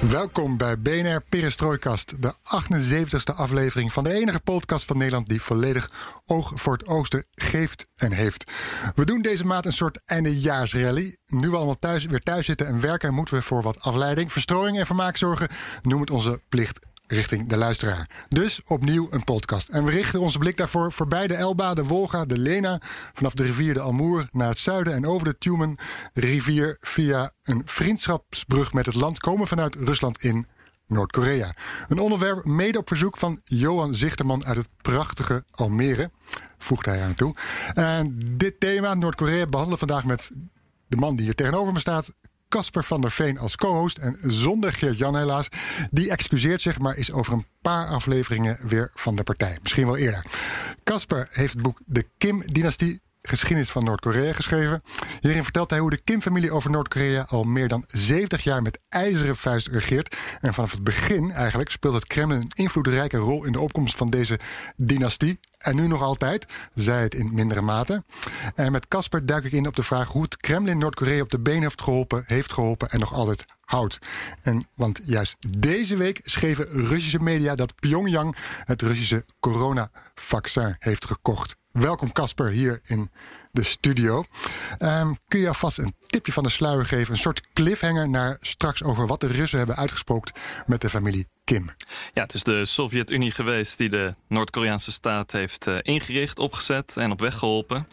Welkom bij BNR Perestrooikast, de 78e aflevering van de enige podcast van Nederland die volledig oog voor het oosten geeft en heeft. We doen deze maand een soort eindejaarsrally. Nu we allemaal thuis, weer thuis zitten en werken, moeten we voor wat afleiding, verstrooiing en vermaak zorgen. Noem het onze plicht richting de luisteraar. Dus opnieuw een podcast. En we richten onze blik daarvoor voorbij de Elba, de Wolga, de Lena, vanaf de rivier de Amur naar het zuiden en over de Tumen rivier via een vriendschapsbrug met het land komen vanuit Rusland in Noord-Korea. Een onderwerp mede op verzoek van Johan Zichterman uit het prachtige Almere, voegt hij aan toe. En dit thema, Noord-Korea, behandelen vandaag met de man die hier tegenover me staat, Casper van der Veen als co-host. En zonder Geert-Jan helaas. Die excuseert zich, maar is over een paar afleveringen weer van de partij. Misschien wel eerder. Casper heeft het boek De Kim-dynastie geschiedenis van Noord-Korea geschreven. Hierin vertelt hij hoe de Kim-familie over Noord-Korea al meer dan 70 jaar met ijzeren vuist regeert. En vanaf het begin eigenlijk speelt het Kremlin een invloedrijke rol in de opkomst van deze dynastie. En nu nog altijd, zij het in mindere mate. En met Casper duik ik in op de vraag hoe het Kremlin Noord-Korea op de been heeft geholpen, heeft geholpen en nog altijd houdt. En, want juist deze week schreven Russische media dat Pyongyang het Russische coronavaccin heeft gekocht. Welkom Casper hier in de studio. Um, kun je alvast een tipje van de sluier geven? Een soort cliffhanger naar straks over wat de Russen hebben uitgesproken met de familie Kim. Ja, het is de Sovjet-Unie geweest die de Noord-Koreaanse staat heeft uh, ingericht, opgezet en op weg geholpen.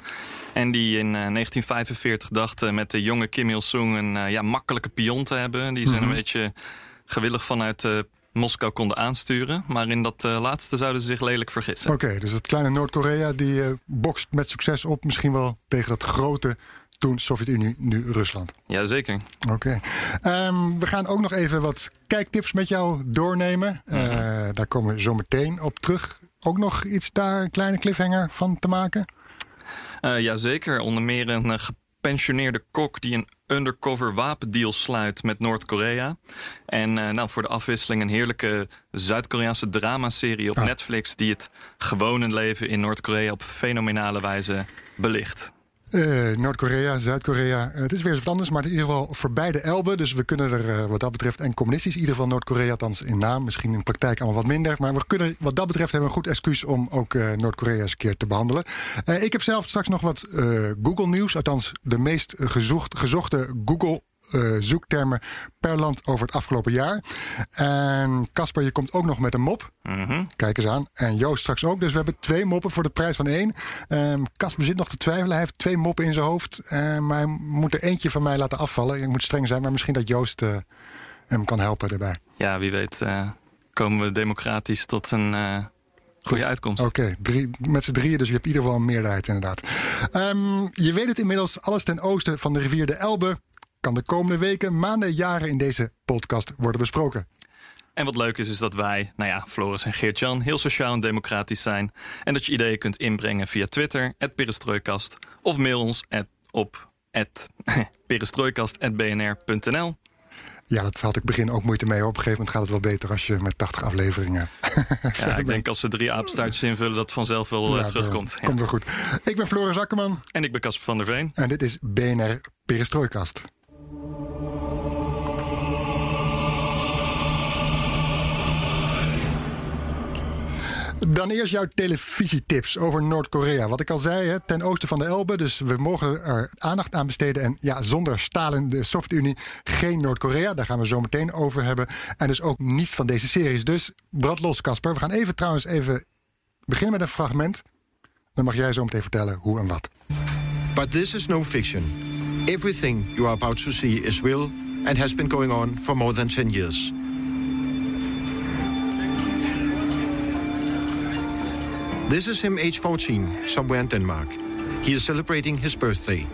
En die in uh, 1945 dachten met de jonge Kim Il-sung een uh, ja, makkelijke pion te hebben. Die zijn mm -hmm. een beetje gewillig vanuit Moskou konden aansturen. Maar in dat uh, laatste zouden ze zich lelijk vergissen. Oké, okay, dus het kleine Noord-Korea die uh, bokst met succes op. Misschien wel tegen dat grote toen Sovjet-Unie, nu Rusland. Jazeker. Oké. Okay. Um, we gaan ook nog even wat kijktips met jou doornemen. -hmm. uh, daar komen we zo meteen op terug. Ook nog iets daar, een kleine cliffhanger van te maken? Uh, Jazeker. Onder meer een gepensioneerde kok die een undercover wapendeal sluit met Noord-Korea. En uh, nou, voor de afwisseling een heerlijke Zuid-Koreaanse dramaserie op ah. Netflix... die het gewone leven in Noord-Korea op fenomenale wijze belicht. Uh, Noord-Korea, Zuid-Korea. Uh, het is weer eens wat anders, maar in ieder geval voorbij de Elbe. Dus we kunnen er uh, wat dat betreft, en communistisch, in ieder geval Noord-Korea, althans in naam, misschien in praktijk allemaal wat minder. Maar we kunnen wat dat betreft hebben een goed excuus om ook Noord-Korea eens een keer te behandelen. ik heb zelf straks nog wat Google-nieuws, althans de meest gezocht, gezochte Google uh, zoektermen per land over het afgelopen jaar. En Casper, je komt ook nog met een mop. Mm -hmm. Kijk eens aan. En Joost straks ook. Dus we hebben twee moppen voor de prijs van één. Casper um, zit nog te twijfelen. Hij heeft twee moppen in zijn hoofd. Uh, maar hij moet er eentje van mij laten afvallen. Ik moet streng zijn, maar misschien dat Joost uh, hem kan helpen erbij. Ja, wie weet komen we democratisch tot een... Goede uitkomst. Oké, okay, met z'n drieën, dus je hebt in ieder geval een meerderheid inderdaad. Um, je weet het inmiddels, alles ten oosten van de rivier de Elbe kan de komende weken, maanden, jaren in deze podcast worden besproken. En wat leuk is, is dat wij, nou ja, Floris en Geert-Jan, heel sociaal en democratisch zijn. En dat je ideeën kunt inbrengen via Twitter, perestrooikast. Of mail ons at, op perestrooikast.bnr.nl. Ja, dat had ik begin ook moeite mee. Op een gegeven moment gaat het wel beter als je met 80 afleveringen. ja, ik denk als we drie aapstaartjes invullen, dat vanzelf wel ja, terugkomt. Ja. Komt wel goed. Ik ben Floris Akkerman. En ik ben Casper van der Veen. En dit is BNR Perestrooikast. Dan eerst jouw televisietips over Noord-Korea. Wat ik al zei, ten oosten van de Elbe. Dus we mogen er aandacht aan besteden. En ja, zonder Stalin, de Sovjet-Unie, geen Noord-Korea. Daar gaan we zo meteen over hebben. En dus ook niets van deze series. Dus brand los, Casper. We gaan even trouwens even beginnen met een fragment. Dan mag jij zo meteen vertellen hoe en wat. But this is no fiction. Everything you are about to see is real and has been going on for more than 10 years. This is him age 14, somewhere in Denmark. He is celebrating his birthday.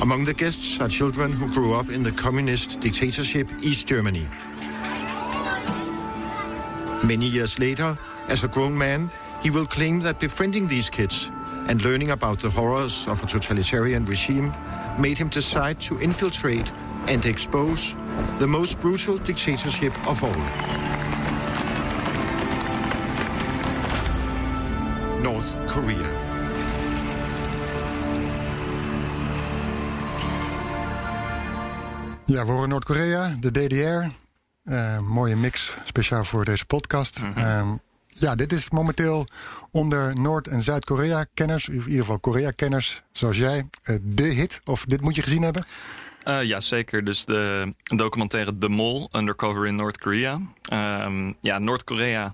Among the guests are children who grew up in the communist dictatorship East Germany. Many years later, as a grown man, he will claim that befriending these kids and learning about the horrors of a totalitarian regime made him decide to infiltrate and expose the most brutal dictatorship of all. North Korea. Ja, we horen Noord-Korea, de DDR. Uh, mooie mix, speciaal voor deze podcast. Mm -hmm. um, ja, dit is momenteel onder Noord- en Zuid-Korea-kenners, in ieder geval Korea-kenners zoals jij, uh, de hit. Of dit moet je gezien hebben? Uh, ja, zeker. Dus de documentaire The Mol, Undercover in North Korea. Um, ja, Noord-Korea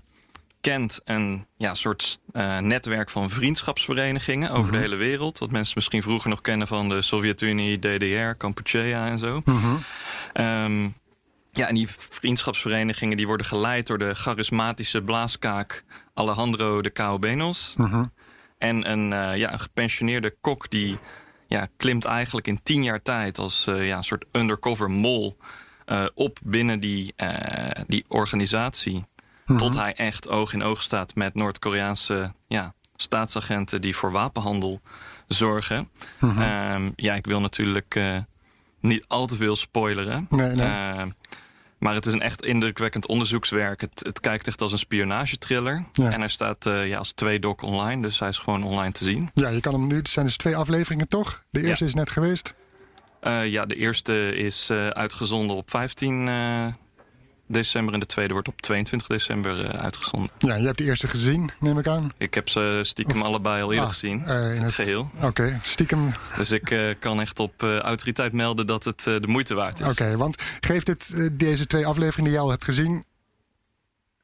kent een ja, soort uh, netwerk van vriendschapsverenigingen over de hele wereld. Wat mensen misschien vroeger nog kennen van de Sovjet-Unie, DDR, Kampuchea en zo. Mm -hmm. um, ja, en die vriendschapsverenigingen die worden geleid door de charismatische blaaskaak Alejandro de Caobenos. -hmm. En een, uh, ja, een gepensioneerde kok die ja, klimt eigenlijk in tien jaar tijd als uh, ja, een soort undercover mol uh, op binnen die, die organisatie. Mhm. Tot hij echt oog in oog staat met Noord-Koreaanse ja, staatsagenten die voor wapenhandel zorgen. Mhm. um, ja, ik wil natuurlijk niet al te veel spoileren. Nee, nee. Uh, maar het is een echt indrukwekkend onderzoekswerk. Het, het kijkt echt als een spionagetriller. Ja. En hij staat uh, ja, als twee doc online, dus hij is gewoon online te zien. Ja, je kan hem nu. Het zijn dus twee afleveringen, toch? De eerste Ja. is net geweest. Uh, ja, de eerste is uitgezonden op 15 uh, december en de tweede wordt op 22 december uh, uitgezonden. Ja, je hebt de eerste gezien, neem ik aan. Ik heb ze stiekem Of- allebei al eerder Ah, gezien, eh, in het geheel. Oké, stiekem. Dus ik uh, kan echt op autoriteit melden dat het de moeite waard is. Oké, want geeft dit, eh, deze twee afleveringen die je al hebt gezien...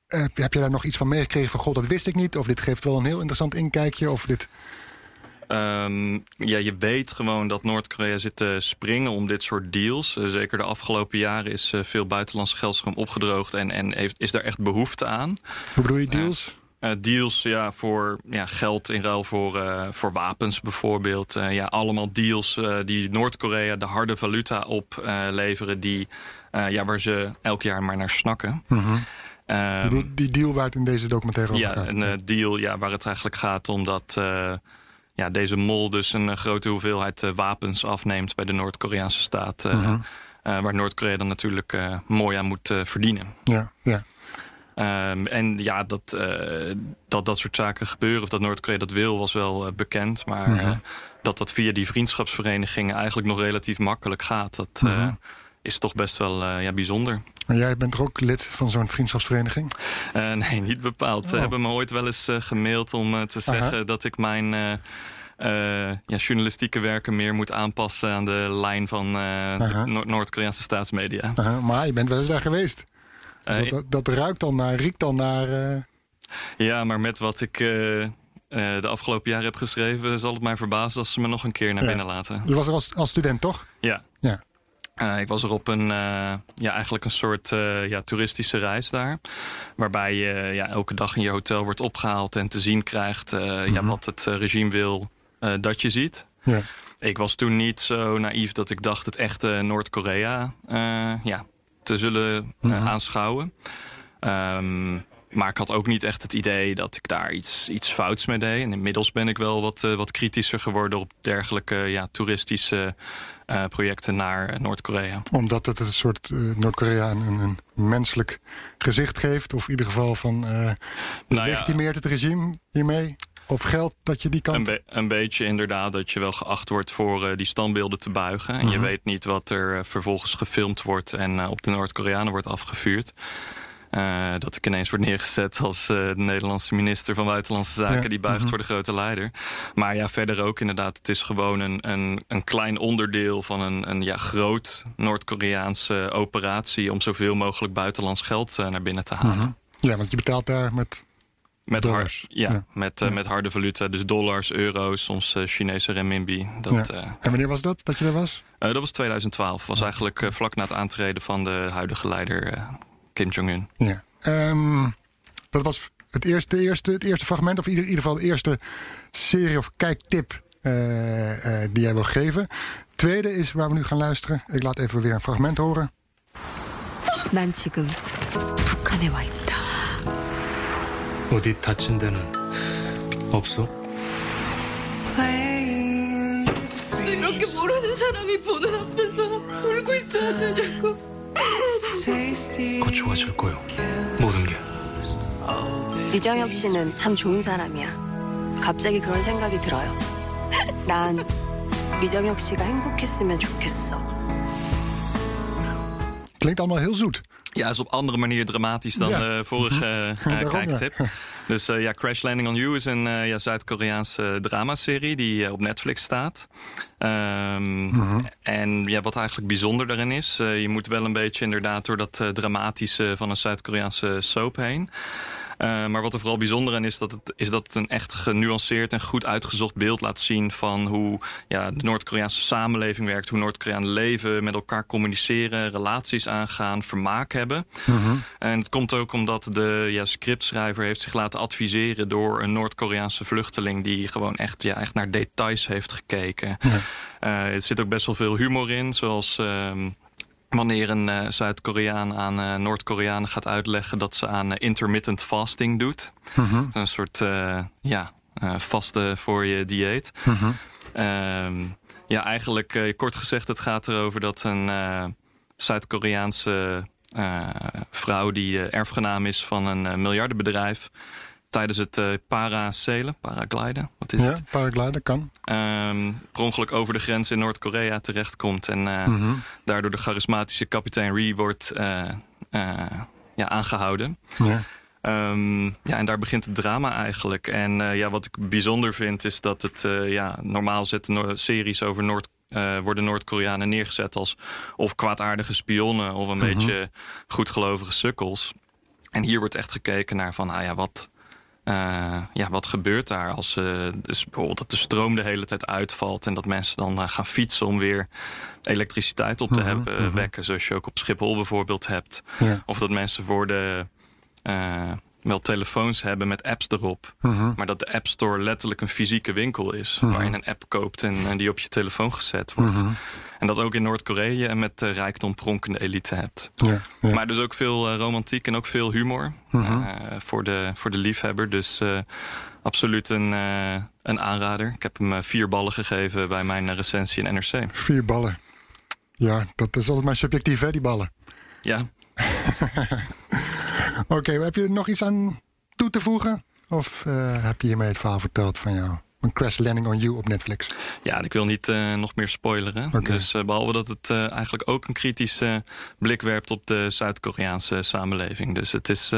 eh, heb je daar nog iets van meegekregen van... god, dat wist ik niet, of dit geeft wel een heel interessant inkijkje... of dit... Um, ja, je weet gewoon dat Noord-Korea zit te springen om dit soort deals. Uh, zeker de afgelopen jaren is uh, veel buitenlands geldstroom opgedroogd... en, en heeft, is daar echt behoefte aan. Hoe bedoel je deals? Uh, deals ja, voor ja, geld in ruil voor, voor wapens bijvoorbeeld. Ja, allemaal deals die Noord-Korea de harde valuta opleveren... die ja, waar ze elk jaar maar naar snakken. Um, die deal waar het in deze documentaire over ja, gaat? een deal ja, waar het eigenlijk gaat om dat ja, deze mol dus een uh, grote hoeveelheid uh, wapens afneemt bij de Noord-Koreaanse staat. Uh, Mhm. -huh. waar Noord-Korea dan natuurlijk mooi aan moet verdienen. Ja, ja. Um, en ja, dat, dat dat soort zaken gebeuren, of dat Noord-Korea dat wil, was wel bekend. Maar Mhm. dat dat via die vriendschapsverenigingen eigenlijk nog relatief makkelijk gaat, dat Mhm. Is toch best wel ja, bijzonder. Maar jij bent er ook lid van zo'n vriendschapsvereniging? Uh, nee, niet bepaald. Oh. Ze hebben me ooit wel eens uh, gemaild om uh, te zeggen Aha. dat ik mijn uh, ja, journalistieke werken meer moet aanpassen aan de lijn van de no Noord-Koreaanse staatsmedia. Aha, maar je bent wel eens daar geweest. Dus dat, dat, dat, ruikt dan naar, riekt dan naar. Ja, maar met wat ik de afgelopen jaren heb geschreven, zal het mij verbazen als ze me nog een keer naar ja. binnen laten. Je was er als, als student, toch? Ja. Uh, ik was er op een, uh, ja, eigenlijk een soort uh, ja, toeristische reis daar. Waarbij je ja, elke dag in je hotel wordt opgehaald en te zien krijgt mm -hmm. ja, wat het regime wil dat je ziet. Ja. Ik was toen niet zo naïef dat ik dacht het echte Noord-Korea ja, te zullen Mhm. mm -hmm. aanschouwen. Um, maar ik had ook niet echt het idee dat ik daar iets, iets fouts mee deed. En inmiddels ben ik wel wat, wat kritischer geworden op dergelijke ja, toeristische projecten naar Noord-Korea. Omdat het een soort uh, Noord-Korea een, een, menselijk gezicht geeft, of in ieder geval van uh, nou legitimeert ja, het regime hiermee? Of geldt dat je die kant... Een, be een beetje inderdaad, dat je wel geacht wordt voor uh, die standbeelden te buigen. En uh -huh. je weet niet wat er uh, vervolgens gefilmd wordt en op de Noord-Koreanen wordt afgevuurd. Uh, dat ik ineens word neergezet als uh, de Nederlandse minister van Buitenlandse Zaken... Ja. die buigt -hmm. voor de grote leider. Maar ja, verder ook inderdaad. Het is gewoon een, een, een klein onderdeel van een, een ja, groot Noord-Koreaanse operatie... om zoveel mogelijk buitenlands geld uh, naar binnen te halen. -hmm. Ja, want je betaalt daar met met, dollars. Har ja, ja, Met, uh, ja. met harde valuta. Dus dollars, euro's, soms uh, Chinese renminbi. Dat, ja. uh, en wanneer was dat, dat je er was? dat was 2012. was eigenlijk vlak na het aantreden van de huidige leider Kim Jong-un. Ja. Um, dat was het eerste, eerste, het eerste fragment, of in ieder, ieder geval de eerste serie of kijktip uh, uh, die jij wil geven. tweede is waar we nu gaan luisteren. Ik laat even weer een fragment horen. 난 지금 북한에 와 있다. 어디 다친 데는 없어? 이렇게 모르는 사람이 보는 앞에서 울고 있어야 되냐고. 곧 좋아질 거요. 모든 게. 이정혁 씨는 참 좋은 사람이야. 갑자기 그런 생각이 들어요. 난 이정혁 씨가 행복했으면 좋겠어. Klinkt allemaal heel zoet. Ja, is op andere manier dramatisch dan Ja. de vorige eh, Daarom, kijktip. Dus eh, ja, Crash Landing on You is een eh, ja, Zuid-Koreaanse dramaserie die eh, op Netflix staat. Ehm, En ja, wat eigenlijk bijzonder daarin is, eh, je moet wel een beetje inderdaad door dat eh, dramatische van een Zuid-Koreaanse soap heen. Eh, maar wat er vooral bijzonder aan is, dat het, is dat het een echt genuanceerd en goed uitgezocht beeld laat zien van hoe ja, de Noord-Koreaanse samenleving werkt, hoe Noord-Koreanen leven, met elkaar communiceren, relaties aangaan, vermaak hebben. En het komt ook omdat de ja, scriptschrijver heeft zich laten adviseren door een Noord-Koreaanse vluchteling die gewoon echt, ja, echt naar details heeft gekeken. Eh, er zit ook best wel veel humor in, zoals. ehm, Wanneer een eh, Zuid-Koreaan aan eh, Noord-Koreanen gaat uitleggen dat ze aan eh, intermittent fasting doet. Een soort ja, eh, vaste voor je dieet. Ehm, ja, eigenlijk kort gezegd, het gaat erover dat een Zuid-Koreaanse vrouw die erfgenaam is van een miljardenbedrijf. Tijdens het eh paracelen, paragliden, wat is Ja, het? paraglider kan. ehm, per ongeluk over de grens in Noord-Korea terechtkomt. En eh, daardoor de charismatische kapitein Ri wordt eh, ja, aangehouden. Ja. Ehm, ja, en daar begint het drama eigenlijk. En ja, wat ik bijzonder vind is dat het... ja, normaal zetten no- series over Noord... eh, worden Noord-Koreanen neergezet als of kwaadaardige spionnen... of een beetje goedgelovige sukkels. En hier wordt echt gekeken naar van, ah ja, wat... eh, ja, wat gebeurt daar als eh, dus bijvoorbeeld dat de stroom de hele tijd uitvalt en dat mensen dan eh, gaan fietsen om weer elektriciteit op te hebben, eh, wekken, zoals je ook op Schiphol bijvoorbeeld hebt. Ja. Of dat mensen worden wel telefoons hebben met apps erop, maar dat de App Store letterlijk een fysieke winkel is waar je een app koopt en, en die op je telefoon gezet wordt. En dat ook in Noord-Korea met de rijkdom pronkende elite hebt. Ja, ja. Maar dus ook veel eh, romantiek en ook veel humor eh, voor, de, voor de liefhebber. Dus eh, absoluut een, eh, een aanrader. Ik heb hem eh, vier ballen gegeven bij mijn eh, recensie in NRC. Vier ballen. Ja, dat is altijd maar subjectief, hè, die ballen. Ja, Oké, heb je er nog iets aan toe te voegen? Of eh, heb je hiermee het verhaal verteld van jou? Een Crash Landing on You op Netflix. ja ik wil niet eh, nog meer spoileren. Dus eh, behalve dat het eh, eigenlijk ook een kritische blik werpt op de Zuid-Koreaanse samenleving. Dus het is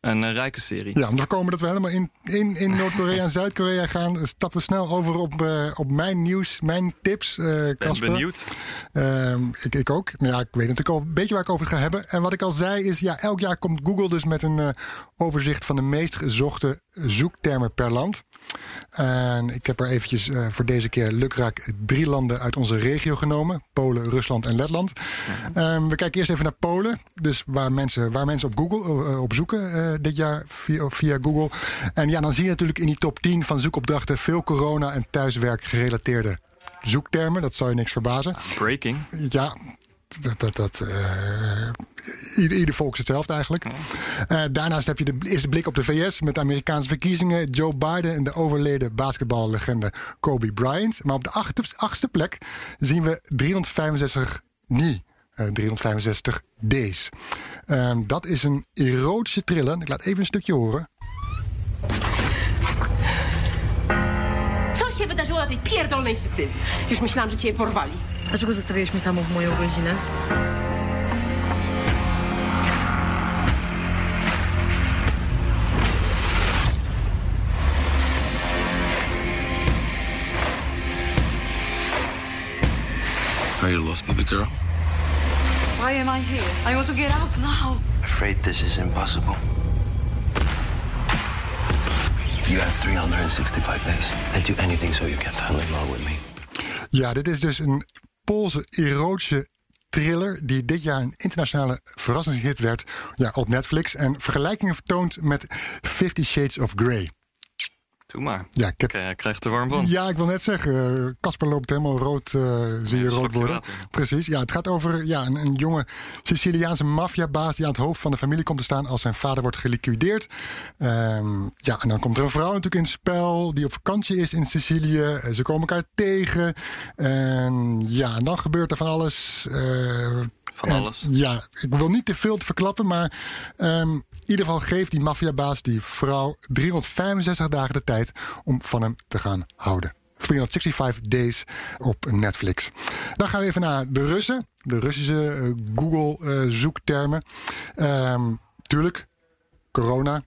een rijke serie. Ja, om te voorkomen dat we helemaal in, in, in Noord-Korea en Zuid-Korea gaan, stappen we snel over op, op mijn nieuws, mijn tips. eh ben benieuwd. Ehm, ik, ik ook. Nou ja, ik weet natuurlijk al een beetje waar ik over ga hebben. En wat ik al zei is, ja, elk jaar komt Google dus met een overzicht van de meest gezochte zoektermen per land. En ik heb er eventjes eh, voor deze keer lukraak drie landen uit onze regio genomen. Polen, Rusland en Letland. Ehm, we kijken eerst even naar Polen. Dus waar mensen, waar mensen op Google eh, op zoeken eh, dit jaar via, via Google. En ja, dan zie je natuurlijk in die top 10 van zoekopdrachten veel corona- en thuiswerk gerelateerde zoektermen. Dat zou je niks verbazen. Breaking. Ja, dat, dat, eh, ieder, ieder volk is hetzelfde eigenlijk. Eh, daarnaast heb je de, de blik op de VS met de Amerikaanse verkiezingen. Joe Biden en de overleden basketballegende Kobe Bryant. Maar op de achtste, plek zien we 365 niet. eh, 365 Days. Dat is een erotische thriller. Ik laat even een stukje horen. Się wydarzyło na tej pierdolnej Sycylii? Już myślałam, że cię porwali. Dlaczego zostawiłeś mnie samą w moją rodzinę? Are you lost, baby girl? Why am I here? I want to get out now. Afraid this is impossible. You have 365 days. I'll do anything so you can fall in love with me. Ja, dit is dus een Poolse erotische thriller die dit jaar een internationale verrassingshit werd ja, op Netflix en vergelijkingen vertoont met Fifty Shades of Grey. Doe maar. Ja, ik heb- Ik eh, krijg er warm van. Ja, ik wil net zeggen, eh, Casper loopt helemaal rood, eh, zie je rood worden. Precies, ja, het gaat over ja, een, een jonge Siciliaanse maffiabaas die aan het hoofd van de familie komt te staan als zijn vader wordt geliquideerd. Ehm, ja, en dan komt er een vrouw natuurlijk in het spel die op vakantie is in Sicilië. Ze komen elkaar tegen. En ja, en dan gebeurt er van alles. Van en, alles. Ja, ik wil niet te veel te verklappen, maar in ieder geval geeft die maffiabaas die vrouw 365 dagen de tijd om van hem te gaan houden. 365 Days op Netflix. Dan gaan we even naar de Russen. De Russische eh, Google-zoektermen. tuurlijk, corona.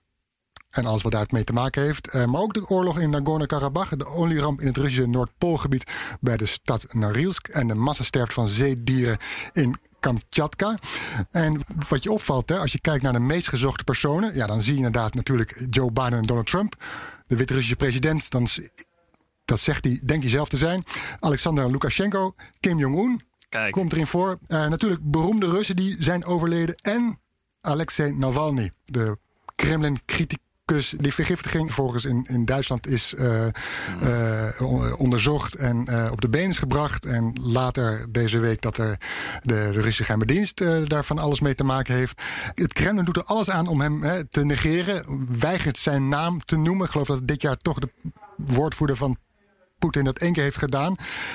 En alles wat daarmee te maken heeft. Eh, maar ook de oorlog in Nagorno-Karabakh. De olieramp in het Russische Noordpoolgebied bij de stad Norilsk. En de massasterfte van zeedieren in Kamchatka. En wat je opvalt, hè, als je kijkt naar de meest gezochte personen. Ja, dan zie je inderdaad natuurlijk Joe Biden en Donald Trump. De Wit-Russische president. Dan, dat zegt hij, denkt hij zelf te zijn. Alexander Lukashenko, Kim Jong-un. Komt erin voor. Eh, natuurlijk beroemde Russen die zijn overleden. En Alexei Navalny, de Kremlin-criticus. Die vergiftiging volgens in, in Duitsland is eh, eh, on- onderzocht en eh, op de been is gebracht. En later deze week dat er de, de Russische geheime dienst eh, daar van alles mee te maken heeft. Het Kremlin doet er alles aan om hem hè, te negeren. Weigert zijn naam te noemen. Ik geloof dat dit jaar toch de woordvoerder van Poetin dat één keer heeft gedaan.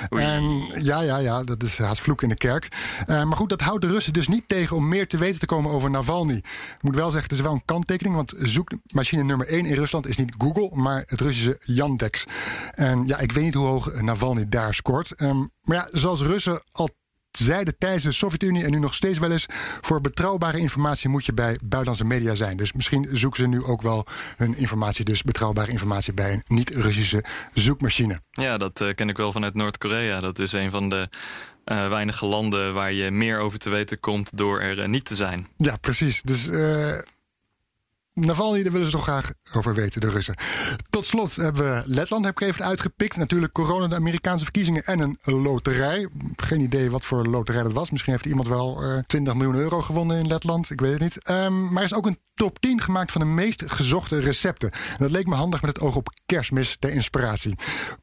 En ja, ja, ja, dat is haast vloek in de kerk. Eh, maar goed, dat houdt de Russen dus niet tegen om meer te weten te komen over Navalny. Ik moet wel zeggen, het is wel een kanttekening, want zoekmachine nummer één in Rusland is niet Google, maar het Russische Yandex. En ja, ik weet niet hoe hoog Navalny daar scoort. Ehm, maar ja, zoals Russen al zeiden tijdens de Sovjet-Unie en nu nog steeds wel eens... voor betrouwbare informatie moet je bij buitenlandse media zijn. Dus misschien zoeken ze nu ook wel hun informatie... dus betrouwbare informatie bij een niet-Russische zoekmachine. Ja, dat eh, ken ik wel vanuit Noord-Korea. Dat is een van de eh, weinige landen waar je meer over te weten komt door er eh, niet te zijn. Ja, precies. Dus Navalny, daar willen ze toch graag over weten, de Russen. Tot slot hebben we Letland, heb ik even uitgepikt. Natuurlijk corona, de Amerikaanse verkiezingen en een loterij. Geen idee wat voor loterij dat was. Misschien heeft iemand wel eh 20 miljoen euro gewonnen in Letland. Ik weet het niet. Ehm, maar er is ook een top 10 gemaakt van de meest gezochte recepten. En dat leek me handig met het oog op kerstmis ter inspiratie.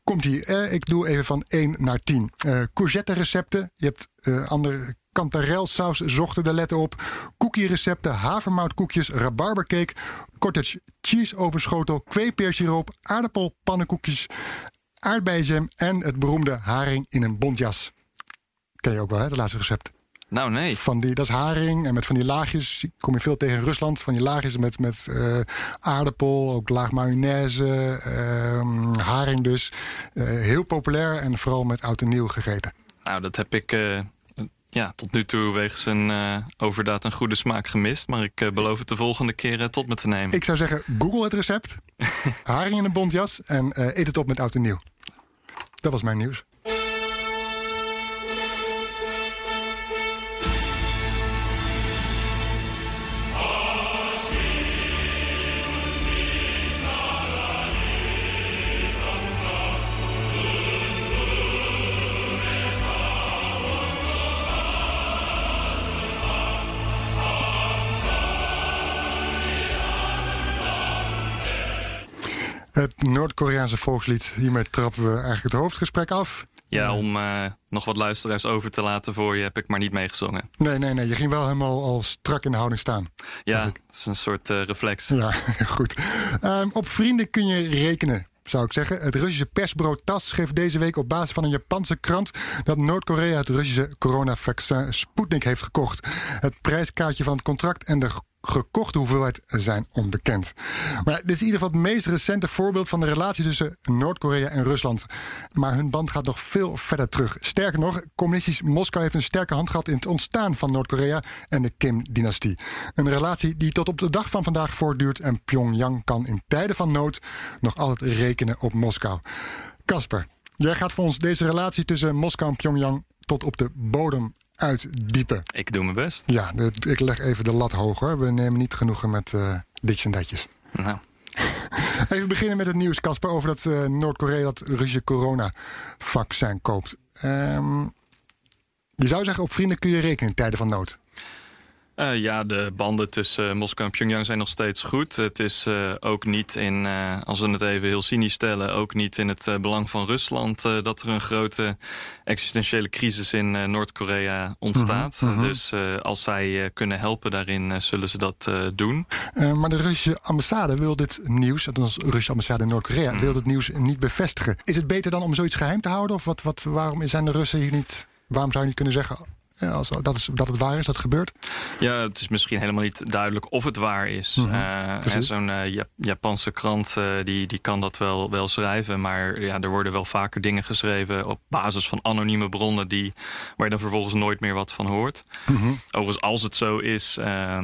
Komt hier, ik doe even van 1 naar 10. Eh courgette recepten. Je hebt eh andere kantarelsaus zochten de letten op. Cookie recepten, havermoutkoekjes, rabarbercake, cottage cheese overschotel, kweepeersiroop, aardappelpannenkoekjes, aardbeienjam en het beroemde haring in een bontjas. Ken je ook wel, hè, het laatste recept. Nou, nee. Van die, dat is haring en met van die laagjes. Kom je veel tegen in Rusland. Van die laagjes met, met eh, aardappel, ook laag mayonaise, ehm, haring dus. Eh, heel populair en vooral met oud en nieuw gegeten. Nou, dat heb ik eh, ja, tot nu toe wegens een eh, overdaad een goede smaak gemist. Maar ik eh, beloof het de volgende keer eh, tot me te nemen. Ik zou zeggen, google het recept. haring in een bontjas en eet het op met oud en nieuw. Dat was mijn nieuws. Het Noord-Koreaanse volkslied. Hiermee trappen we eigenlijk het hoofdgesprek af. Ja, om eh, nog wat luisteraars over te laten voor je heb ik maar niet meegezongen. Nee, nee, nee. Je ging wel helemaal al strak in de houding staan. Ja, het is een soort eh, reflex. Ja, goed. Ehm, op vrienden kun je rekenen. Zou ik zeggen. Het Russische persbureau TAS schreef deze week op basis van een Japanse krant dat Noord-Korea het Russische coronavaccin Sputnik heeft gekocht. Het prijskaartje van het contract en de gekochte hoeveelheid zijn onbekend. Maar dit is in ieder geval het meest recente voorbeeld van de relatie tussen Noord-Korea en Rusland. Maar hun band gaat nog veel verder terug. Sterker nog, communistisch Moskou heeft een sterke hand gehad in het ontstaan van Noord-Korea en de Kim-dynastie. Een relatie die tot op de dag van vandaag voortduurt en Pyongyang kan in tijden van nood nog altijd rekenen op Moskou. Kasper, jij gaat voor ons deze relatie tussen Moskou en Pyongyang tot op de bodem uitdiepen. Ik doe mijn best. Ja, ik leg even de lat hoog hoor. We nemen niet genoegen met eh ditjes en datjes. Nou, Even beginnen met het nieuws, Casper, over dat eh, Noord-Korea dat Russische corona-vaccin koopt. Ehm, je zou zeggen, op vrienden kun je rekenen in tijden van nood. Uh, ja, de banden tussen Moskou en Pyongyang zijn nog steeds goed. Het is uh, ook niet in, uh, als we het even heel cynisch stellen... ook niet in het belang van Rusland... dat er een grote existentiële crisis in Noord-Korea ontstaat. Mhm, mhm. Dus als zij kunnen helpen daarin, zullen ze dat doen. maar de Russische ambassade wil dit nieuws... de Russische ambassade in Noord-Korea... Mhm. wil dit nieuws niet bevestigen. Is het beter dan om zoiets geheim te houden? Of wat, wat, waarom zijn de Russen hier niet... Waarom zou je niet kunnen zeggen... Ja, als dat, is, dat het waar is, dat gebeurt? Ja, het is misschien helemaal niet duidelijk of het waar is. Uh, precies. Zo'n uh, Jap- Japanse krant uh, die, die kan dat wel, wel schrijven. Maar ja, er worden wel vaker dingen geschreven op basis van anonieme bronnen... Die, waar je dan vervolgens nooit meer wat van hoort. Mhm. Overigens, als het zo is,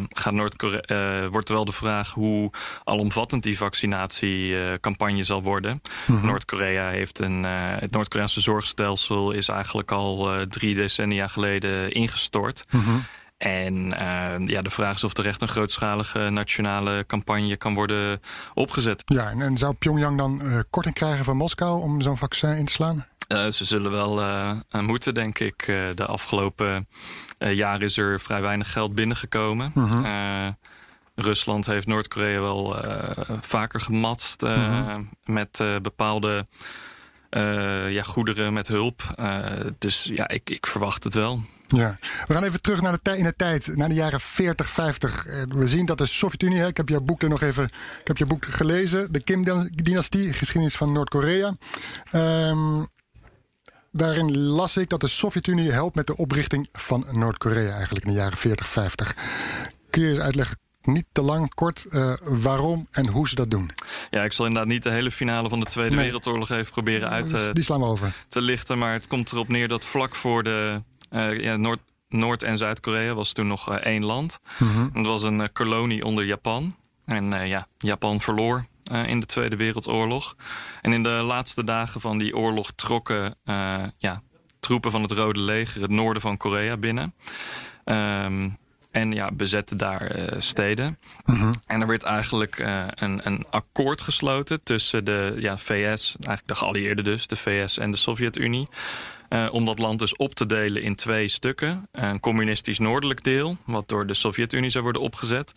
gaat uh, wordt er wel de vraag... hoe alomvattend die vaccinatiecampagne zal worden. Mhm. Noord-Korea heeft een... het Noord-Koreaanse zorgstelsel is eigenlijk al drie decennia geleden ingestort. Mhm. En uh, ja, de vraag is of er echt een grootschalige nationale campagne kan worden opgezet. Ja, en, en zou Pyongyang dan uh, korting krijgen van Moskou om zo'n vaccin in te slaan? Uh, ze zullen wel moeten, denk ik. De afgelopen jaren is er vrij weinig geld binnengekomen. Mhm. Rusland heeft Noord-Korea wel vaker gematst Mhm. met bepaalde ja, goederen, met hulp. dus ja, ik, ik verwacht het wel. Ja, we gaan even terug naar de tij- in de tijd, naar de jaren 40, 50. Eh, We zien dat de Sovjet-Unie, ik heb jouw boek er nog even, ik heb jouw boek gelezen, de Kim-dynastie, geschiedenis van Noord-Korea. Ehm, daarin las ik dat de Sovjet-Unie helpt met de oprichting van Noord-Korea eigenlijk in de jaren 40, 50. Kun je eens uitleggen, niet te lang, kort, eh, waarom en hoe ze dat doen? Ja, ik zal inderdaad niet de hele finale van de Tweede Nee. Wereldoorlog even proberen uit Dus te, die slaan we over. te lichten. Maar het komt erop neer dat vlak voor de uh, ja, Noord, Noord- en Zuid-Korea was toen nog uh, één land. Mhm. Het was een kolonie onder Japan. En ja, Japan verloor uh, in de Tweede Wereldoorlog. En in de laatste dagen van die oorlog trokken uh, ja, troepen van het Rode Leger het noorden van Korea binnen. Um, en ja, bezetten daar uh, steden. Mhm. En er werd eigenlijk uh, een, een akkoord gesloten tussen de ja, VS, eigenlijk de geallieerden dus, de VS en de Sovjet-Unie. Uh, om dat land dus op te delen in twee stukken. Een communistisch noordelijk deel, wat door de Sovjet-Unie zou worden opgezet.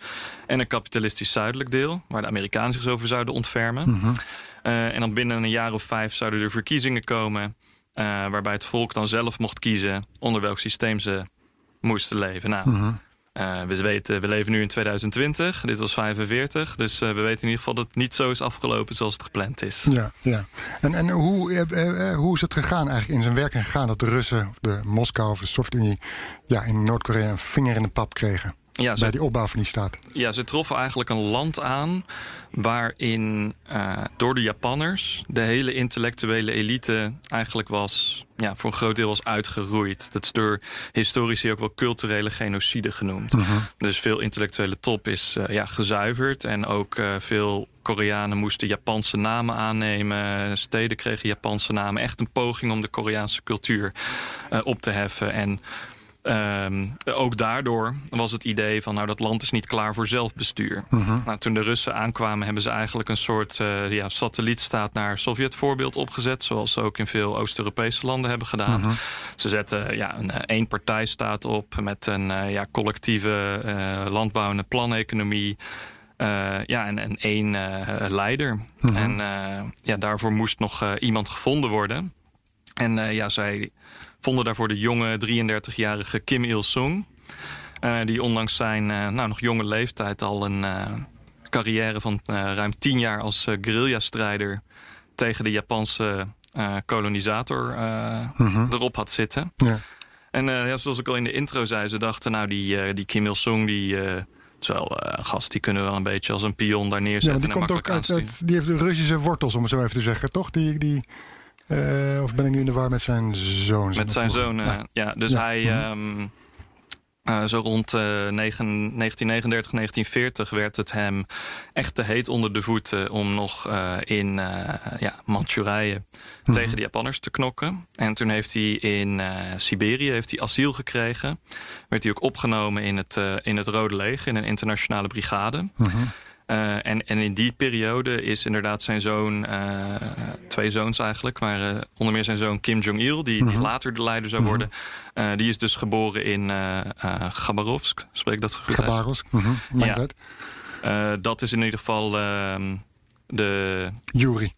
En een kapitalistisch zuidelijk deel, waar de Amerikanen zich over zouden ontfermen. Mhm. En dan binnen een jaar of vijf zouden er verkiezingen komen. Waarbij het volk dan zelf mocht kiezen onder welk systeem ze moesten leven. Nou, Mhm. Uh, we, weten, we leven nu in 2020, dit was 45. Dus uh, we weten in ieder geval dat het niet zo is afgelopen zoals het gepland is. Ja, ja. En, en hoe, eh, eh, hoe is het gegaan eigenlijk in zijn werking gegaan dat de Russen, de Moskou of de Sovjet-Unie, ja, in Noord-Korea een vinger in de pap kregen? Ja, ze, bij die opbouw van die staat. Ja, ze troffen eigenlijk een land aan waarin uh, door de Japanners de hele intellectuele elite eigenlijk was, ja, voor een groot deel was uitgeroeid. Dat is door historici ook wel culturele genocide genoemd. Mhm. Dus veel intellectuele top is uh, ja, gezuiverd en ook uh, veel Koreanen moesten Japanse namen aannemen. Steden kregen Japanse namen. Echt een poging om de Koreaanse cultuur op te heffen. En um, ook daardoor was het idee van... nou, dat land is niet klaar voor zelfbestuur. Mhm. Nou, toen de Russen aankwamen... hebben ze eigenlijk een soort uh, ja, satellietstaat naar Sovjet-voorbeeld opgezet... zoals ze ook in veel Oost-Europese landen hebben gedaan. Mhm. Ze zetten ja, een eenpartijstaat op... met een uh, ja, collectieve landbouw- en planeconomie... Uh, ja, en, en één uh, leider. Mhm. En ja, daarvoor moest nog iemand gevonden worden. En ja, zij vonden daarvoor de jonge 33-jarige Kim Il-sung. Uh, die ondanks zijn uh, nou, nog jonge leeftijd al een uh, carrière van ruim tien jaar als guerrilla-strijder tegen de Japanse kolonisator Mhm. erop had zitten. Ja. En ja, zoals ik al in de intro zei, ze dachten nou die, die Kim Il-sung die... Terwijl uh, gast, die kunnen wel een beetje als een pion daar Ja, neerzetten. want die en komt ook uit- die heeft de Russische wortels, om het zo even te zeggen, toch? Die, die, eh, of ben ik nu in de war met zijn zoon? Met zijn zoon, eh, Ja. ja. Dus Ja. hij... Mhm. ehm, eh, zo rond eh, negen- 1939, 1940 werd het hem echt te heet onder de voeten om nog in ja, Manchurije Mhm. tegen de Japanners te knokken. En toen heeft hij in Siberië heeft hij asiel gekregen. Werd hij ook opgenomen in het, in het Rode Leger, in een internationale brigade. Eh, en, en in die periode is inderdaad zijn zoon, eh, twee zoons eigenlijk, maar eh, onder meer zijn zoon Kim Jong-il, die, die later de leider zou worden, eh, die is dus geboren in eh eh, Gabarovsk, spreek ik dat goed? Gabarovsk, mhm, maakt Ja. uit. Eh, dat is in ieder geval ehm, de. Yuri.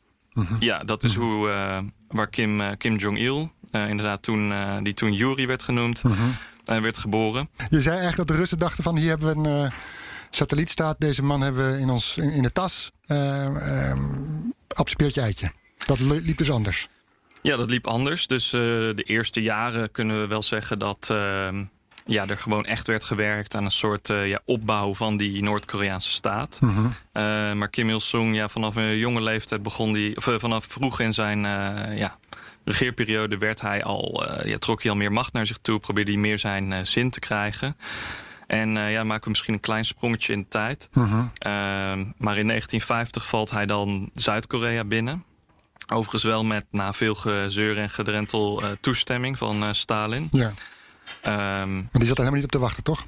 Ja, dat is hoe, eh, waar Kim, eh, Kim Jong-il, eh, inderdaad, toen, eh, die toen Yuri werd genoemd, eh, werd geboren. Je zei eigenlijk dat de Russen dachten van hier hebben we een eh, satellietstaat. Deze man hebben we in, ons, in, in de tas. Um, Appelpeertje eitje. Dat li- liep dus anders. Ja, dat liep anders. Dus eh, de eerste jaren kunnen we wel zeggen dat ehm, ja, er gewoon echt werd gewerkt aan een soort eh, ja, opbouw van die Noord-Koreaanse staat. Eh, maar Kim Il-sung, ja, vanaf een jonge leeftijd begon die, of eh, vanaf vroeg in zijn eh, ja, regeerperiode werd hij al, eh, ja, trok hij al meer macht naar zich toe, probeerde hij meer zijn eh, zin te krijgen. En eh, ja, maken we misschien een klein sprongetje in de tijd. Ehm, maar in 1950 valt hij dan Zuid-Korea binnen. Overigens wel met na veel gezeur en gedrentel eh, toestemming van eh, Stalin. Ja. Ehm, Maar die zat er helemaal niet op te wachten, toch?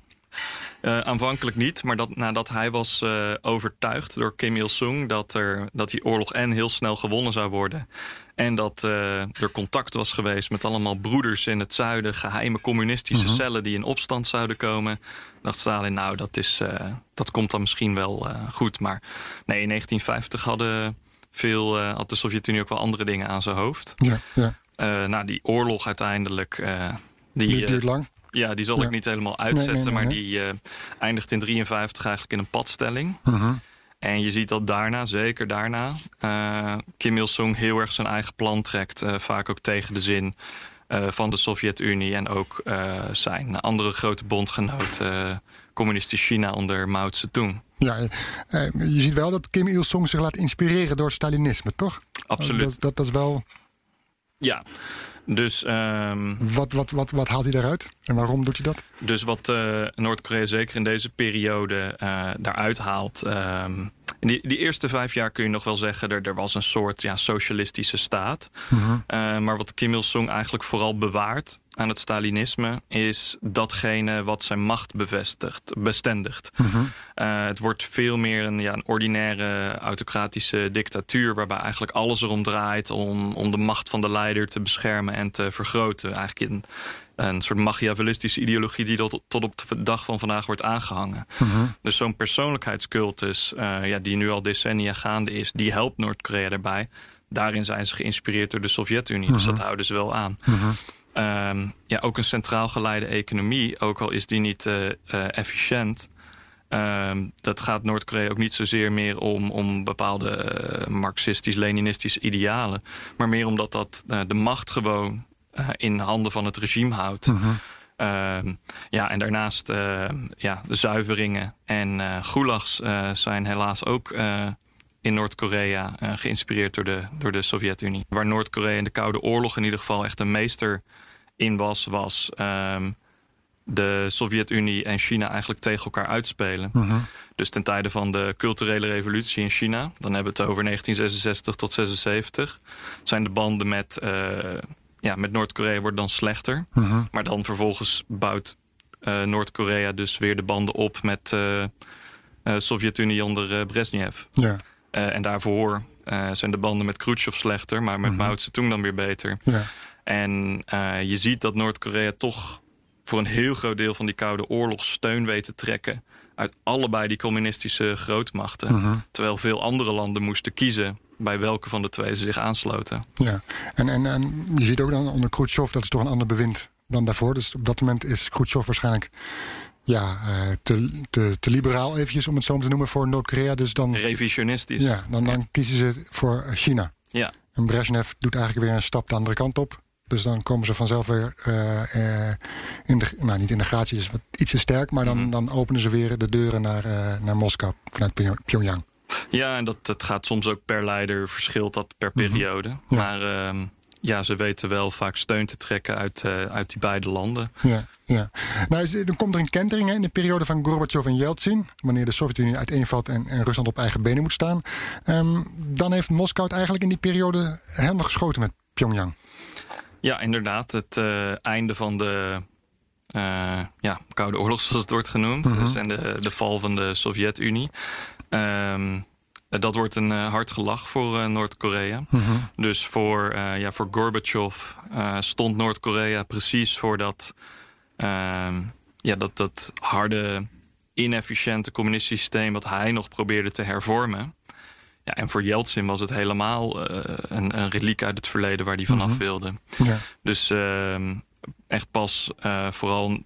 Eh, aanvankelijk niet, maar dat, nadat hij was eh, overtuigd door Kim Il-sung dat, er, dat die oorlog en heel snel gewonnen zou worden. En dat eh, er contact was geweest met allemaal broeders in het zuiden, geheime communistische cellen die in opstand zouden komen. Dacht Stalin, nou, dat, is, dat komt dan misschien wel goed. Maar nee, in 1950 hadden veel, had de Sovjet-Unie ook wel andere dingen aan zijn hoofd. Ja, ja. Nou, die oorlog uiteindelijk. die, Die duurt lang. Ja, die zal Ja. ik niet helemaal uitzetten, nee, nee, maar die eh, eindigt in 53 eigenlijk in een padstelling. Mhm. En je ziet dat daarna, zeker daarna, eh, Kim Il-sung heel erg zijn eigen plan trekt. eh, vaak ook tegen de zin van de Sovjet-Unie en ook zijn andere grote bondgenoot, eh, communistisch China onder Mao Zedong. Ja, je ziet wel dat Kim Il-sung zich laat inspireren door het Stalinisme, toch? Absoluut. Dat, dat, dat is wel... Ja, dus ehm, Wat, wat, wat, wat haalt hij daaruit? En waarom doet hij dat? Dus wat eh, Noord-Korea zeker in deze periode eh, daaruit haalt. ehm, in die, die eerste vijf jaar kun je nog wel zeggen, er, er was een soort ja, socialistische staat. Eh, maar wat Kim Il-sung eigenlijk vooral bewaart aan het Stalinisme, is datgene wat zijn macht bevestigt, bestendigt. Eh, het wordt veel meer een, ja, een ordinaire autocratische dictatuur, waarbij eigenlijk alles erom draait om, om de macht van de leider te beschermen en te vergroten. Eigenlijk een, een soort machiavellistische ideologie die tot, tot op de dag van vandaag wordt aangehangen. Dus zo'n persoonlijkheidscultus, eh, ja, die nu al decennia gaande is, die helpt Noord-Korea daarbij. Daarin zijn ze geïnspireerd door de Sovjet-Unie, dus dat houden ze wel aan. Ehm, ja, ook een centraal geleide economie, ook al is die niet eh, eh, efficiënt. Ehm, dat gaat Noord-Korea ook niet zozeer meer om, om bepaalde eh, marxistisch-leninistische idealen. Maar meer omdat dat de macht gewoon in handen van het regime houdt. Ehm, ja, en daarnaast ja, de zuiveringen en gulags zijn helaas ook in Noord-Korea eh, geïnspireerd door de, door de Sovjet-Unie. Waar Noord-Korea in de Koude Oorlog in ieder geval echt een meester in was, was ehm, de Sovjet-Unie en China eigenlijk tegen elkaar uitspelen. Dus ten tijde van de culturele revolutie in China, dan hebben we het over 1966 tot 76, zijn de banden met, eh, ja, met Noord-Korea worden dan slechter. Maar dan vervolgens bouwt eh, Noord-Korea dus weer de banden op met Sovjet-Unie onder Brezhnev. Ja, en daarvoor eh, zijn de banden met Khrushchev slechter, maar met Mao Zedong dan weer beter. ja. En eh, je ziet dat Noord-Korea toch voor een heel groot deel van die Koude Oorlog steun weet te trekken uit allebei die communistische grootmachten. Terwijl veel andere landen moesten kiezen bij welke van de twee ze zich aansloten. ja. En, en, en je ziet ook dan onder Khrushchev, dat is toch een ander bewind dan daarvoor. Dus op dat moment is Khrushchev waarschijnlijk ja, eh, te, te, te liberaal, eventjes om het zo te noemen, voor Noord-Korea. Dus dan, Revisionistisch. ja, dan, dan kiezen ze voor China. Ja. En Brezhnev doet eigenlijk weer een stap de andere kant op. Dus dan komen ze vanzelf weer eh, eh, in de, nou niet in de gratie, is wat iets te sterk, maar dan, dan openen ze weer de deuren naar, naar Moskou vanuit Pyong- Pyongyang. Ja, en dat, dat gaat soms ook per leider, verschilt dat per periode. Maar ehm, ja, ze weten wel vaak steun te trekken uit, eh, uit die beide landen. Ja, ja. Nou, dan komt er een kentering hè, in de periode van Gorbachev en Yeltsin, wanneer de Sovjet-Unie uiteenvalt en, en Rusland op eigen benen moet staan. Ehm, dan heeft Moskou het eigenlijk in die periode helemaal geschoten met Pyongyang. Ja, inderdaad. Het eh, einde van de eh, ja, Koude Oorlog, zoals het wordt genoemd. Dus en de, de val van de Sovjet-Unie. Ehm, dat wordt een eh, hard gelach voor eh, Noord-Korea. Mhm. Dus voor, eh, ja, voor Gorbachev eh, stond Noord-Korea precies voor dat, ehm, ja, dat, dat harde, inefficiënte communistische systeem... wat hij nog probeerde te hervormen. Ja, en voor Yeltsin was het helemaal eh, een, een reliek uit het verleden waar hij vanaf Mhm. wilde. Ja. Dus ehm, echt pas eh, vooral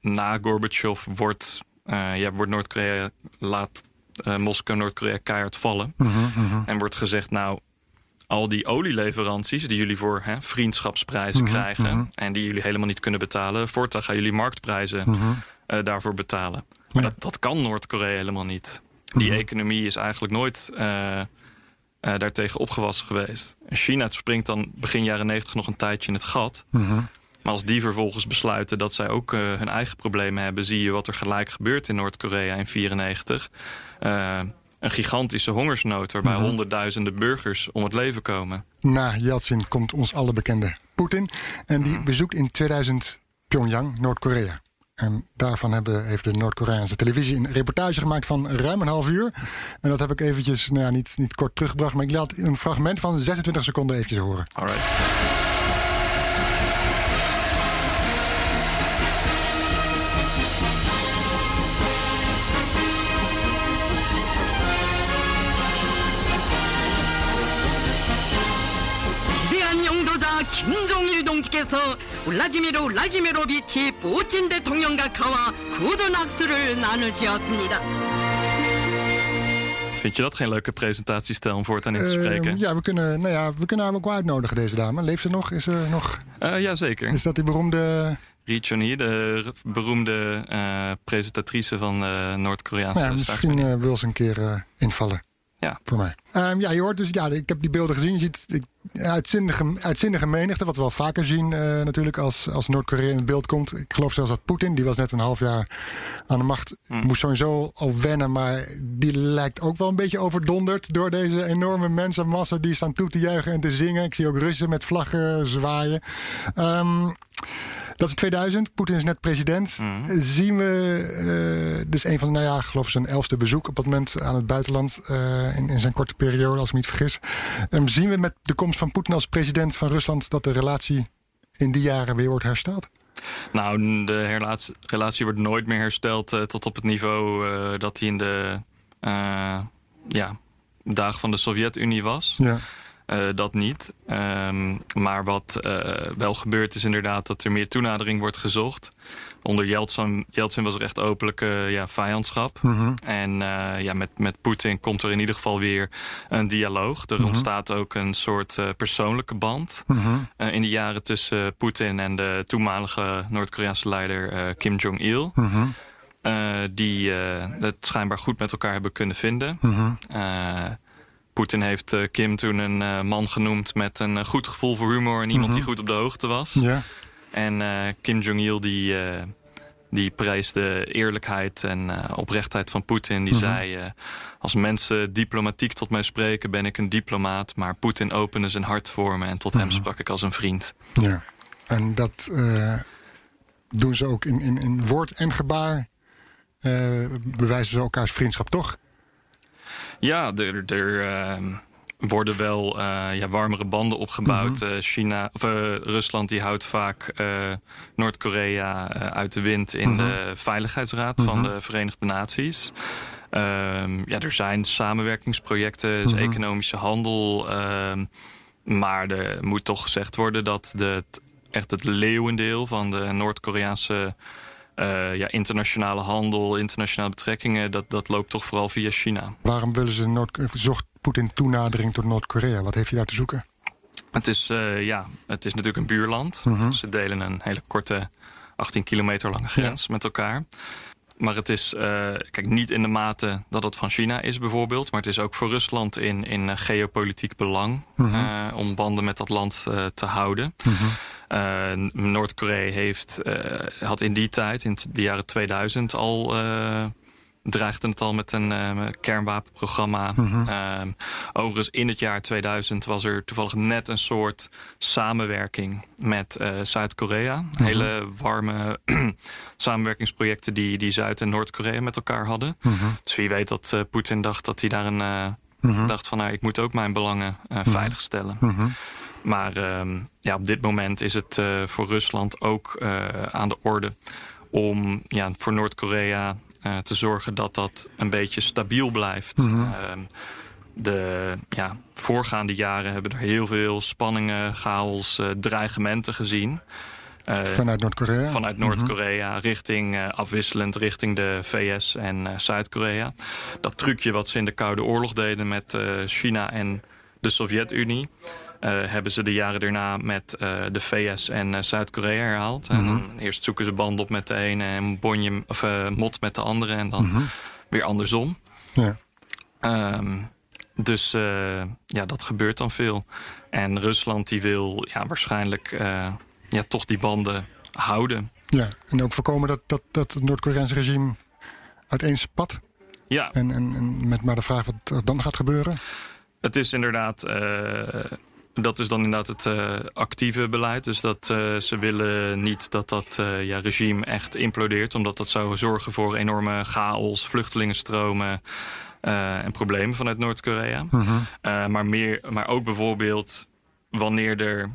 na Gorbachev wordt, eh, ja, wordt Noord-Korea laat eh, Moskou Noord-Korea keihard vallen. Mhm, mhm. En wordt gezegd, nou, al die olieleveranties die jullie voor hè, vriendschapsprijzen Mhm, krijgen en die jullie helemaal niet kunnen betalen, voortaan gaan jullie marktprijzen eh, daarvoor betalen. Maar Ja. dat, dat kan Noord-Korea helemaal niet. Die economie is eigenlijk nooit eh, eh, daartegen opgewassen geweest. China springt dan begin jaren negentig nog een tijdje in het gat. Mhm. Maar als die vervolgens besluiten dat zij ook eh, hun eigen problemen hebben, zie je wat er gelijk gebeurt in Noord-Korea in 94. Eh, een gigantische hongersnood waarbij Mhm. honderdduizenden burgers om het leven komen. Na Yeltsin komt ons alle bekende Poetin. En die bezoekt in 2000 Pyongyang, Noord-Korea. En daarvan hebben, heeft de Noord-Koreaanse televisie een reportage gemaakt van ruim een half uur. En dat heb ik eventjes, nou ja, niet, niet kort teruggebracht, maar ik laat een fragment van 26 seconden eventjes horen. Alright. 위 김종일 동지께서 블라지미르 라지미로비치 putin 대통령과 가와 굳은 악수를 나누셨습니다. Vind je dat geen leuke presentatiestijl om voortaan in te Eh, spreken? ja, we kunnen, nou ja, we kunnen haar ook wel uitnodigen, deze dame. Leeft ze nog? Is ze nog? Eh, Jazeker. Is dat die beroemde. Ri Chun-hee, de r- beroemde eh, presentatrice van de Noord-Koreaanse Nou, ja, misschien staatsmedia. eh, wil ze een keer eh, invallen. Ja. Voor mij. Ehm, ja, je hoort dus, ja, ik heb die beelden gezien. Je ziet uitzinnige, uitzinnige menigte, wat we wel vaker zien eh, natuurlijk als, als Noord-Korea in het beeld komt. Ik geloof zelfs dat Poetin, die was net een half jaar aan de macht, moest sowieso al wennen. Maar die lijkt ook wel een beetje overdonderd door deze enorme mensenmassa die staan toe te juichen en te zingen. Ik zie ook Russen met vlaggen zwaaien. Ehm, dat is 2000. Poetin is net president. Zien we, uh, dus een van, nou ja, geloof ik zijn elfste bezoek op dat moment aan het buitenland uh, in, in, zijn korte periode, als ik me niet vergis. Um, zien we met de komst van Poetin als president van Rusland dat de relatie in die jaren weer wordt hersteld? Nou, de relatie, relatie wordt nooit meer hersteld uh, tot op het niveau uh, dat hij in de ja, dagen van de Sovjet-Unie was. Ja. Uh, dat niet. Um, maar wat uh, wel gebeurt is inderdaad dat er meer toenadering wordt gezocht. Onder Yeltsin, Yeltsin was er echt openlijke ja, vijandschap. Mhm. Mm -hmm. En uh, ja, met, met Poetin komt er in ieder geval weer een dialoog. Er mm -hmm. ontstaat ook een soort persoonlijke band Mhm. mm -hmm. in de jaren tussen Poetin en de toenmalige Noord-Koreaanse leider Kim Jong-il. Mhm. die het schijnbaar goed met elkaar hebben kunnen vinden. Mhm. Poetin heeft uh, Kim toen een uh, man genoemd met een uh, goed gevoel voor humor en iemand Mhm. die goed op de hoogte was. Ja. En Kim Jong-il die, die prees de eerlijkheid en oprechtheid van Poetin. Die Mhm. zei, als mensen diplomatiek tot mij spreken ben ik een diplomaat. Maar Poetin opende zijn hart voor me en tot hem Mhm. sprak ik als een vriend. Ja, en dat eh, doen ze ook in, in, in woord en gebaar. eh, bewijzen ze elkaars vriendschap toch? Ja, er, er uh, worden wel uh, ja, warmere banden opgebouwd. Mhm. Uh, China, of, Rusland die houdt vaak Noord-Korea uit de wind in Mhm. de Veiligheidsraad van de Verenigde Naties. Ehm, ja, er zijn samenwerkingsprojecten, dus Mhm. economische handel. ehm, maar er moet toch gezegd worden dat de, echt het leeuwendeel van de Noord-Koreaanse uh, ja, internationale handel, internationale betrekkingen, dat, dat loopt toch vooral via China. Waarom willen ze Noord zocht Poetin toenadering tot Noord-Korea? Wat heeft hij daar te zoeken? Het is, uh, ja, het is natuurlijk een buurland. Mhm. Ze delen een hele korte 18 kilometer lange grens ja. met elkaar. Maar het is uh, kijk, niet in de mate dat het van China is bijvoorbeeld. Maar het is ook voor Rusland in, in geopolitiek belang Mhm. uh, om banden met dat land te houden. Uh, Noord-Korea heeft, uh, had in die tijd, in de jaren 2000, al uh, dreigde het al met een kernwapenprogramma. Mhm. Overigens, in het jaar 2000 was er toevallig net een soort samenwerking met eh, Zuid-Korea. Mhm. Hele warme samenwerkingsprojecten die, die Zuid- en Noord-Korea met elkaar hadden. Mhm. Dus wie weet dat eh, Poetin dacht dat hij daar een. eh, dacht van nou, ik moet ook mijn belangen eh, veiligstellen. Mhm. Maar ehm, ja, op dit moment is het eh, voor Rusland ook eh, aan de orde om ja, voor Noord-Korea eh, te zorgen dat dat een beetje stabiel blijft. Mhm. Ehm, de ja, voorgaande jaren hebben er heel veel spanningen, chaos, dreigementen gezien. Vanuit Noord-Korea? Vanuit Noord-Korea, richting eh, afwisselend richting de VS en Zuid-Korea. Dat trucje wat ze in de Koude Oorlog deden met China en de Sovjet-Unie. Eh, hebben ze de jaren daarna met eh, de VS en eh, Zuid-Korea herhaald. En dan eerst zoeken ze band op met de ene en bonje, of, mot met de andere. En dan weer andersom. Ja. Ehm, dus ja, dat gebeurt dan veel. En Rusland die wil ja, waarschijnlijk ja, toch die banden houden. Ja, en ook voorkomen dat, dat, dat het Noord-Koreaanse regime uiteenspat. Ja. En, en, en met maar de vraag wat er dan gaat gebeuren. Het is inderdaad. Dat is dan inderdaad het eh, actieve beleid. Dus dat eh, ze willen niet dat dat eh, ja, regime echt implodeert. Omdat dat zou zorgen voor enorme chaos, vluchtelingenstromen en problemen vanuit Noord-Korea. Eh, maar, meer, maar ook bijvoorbeeld wanneer er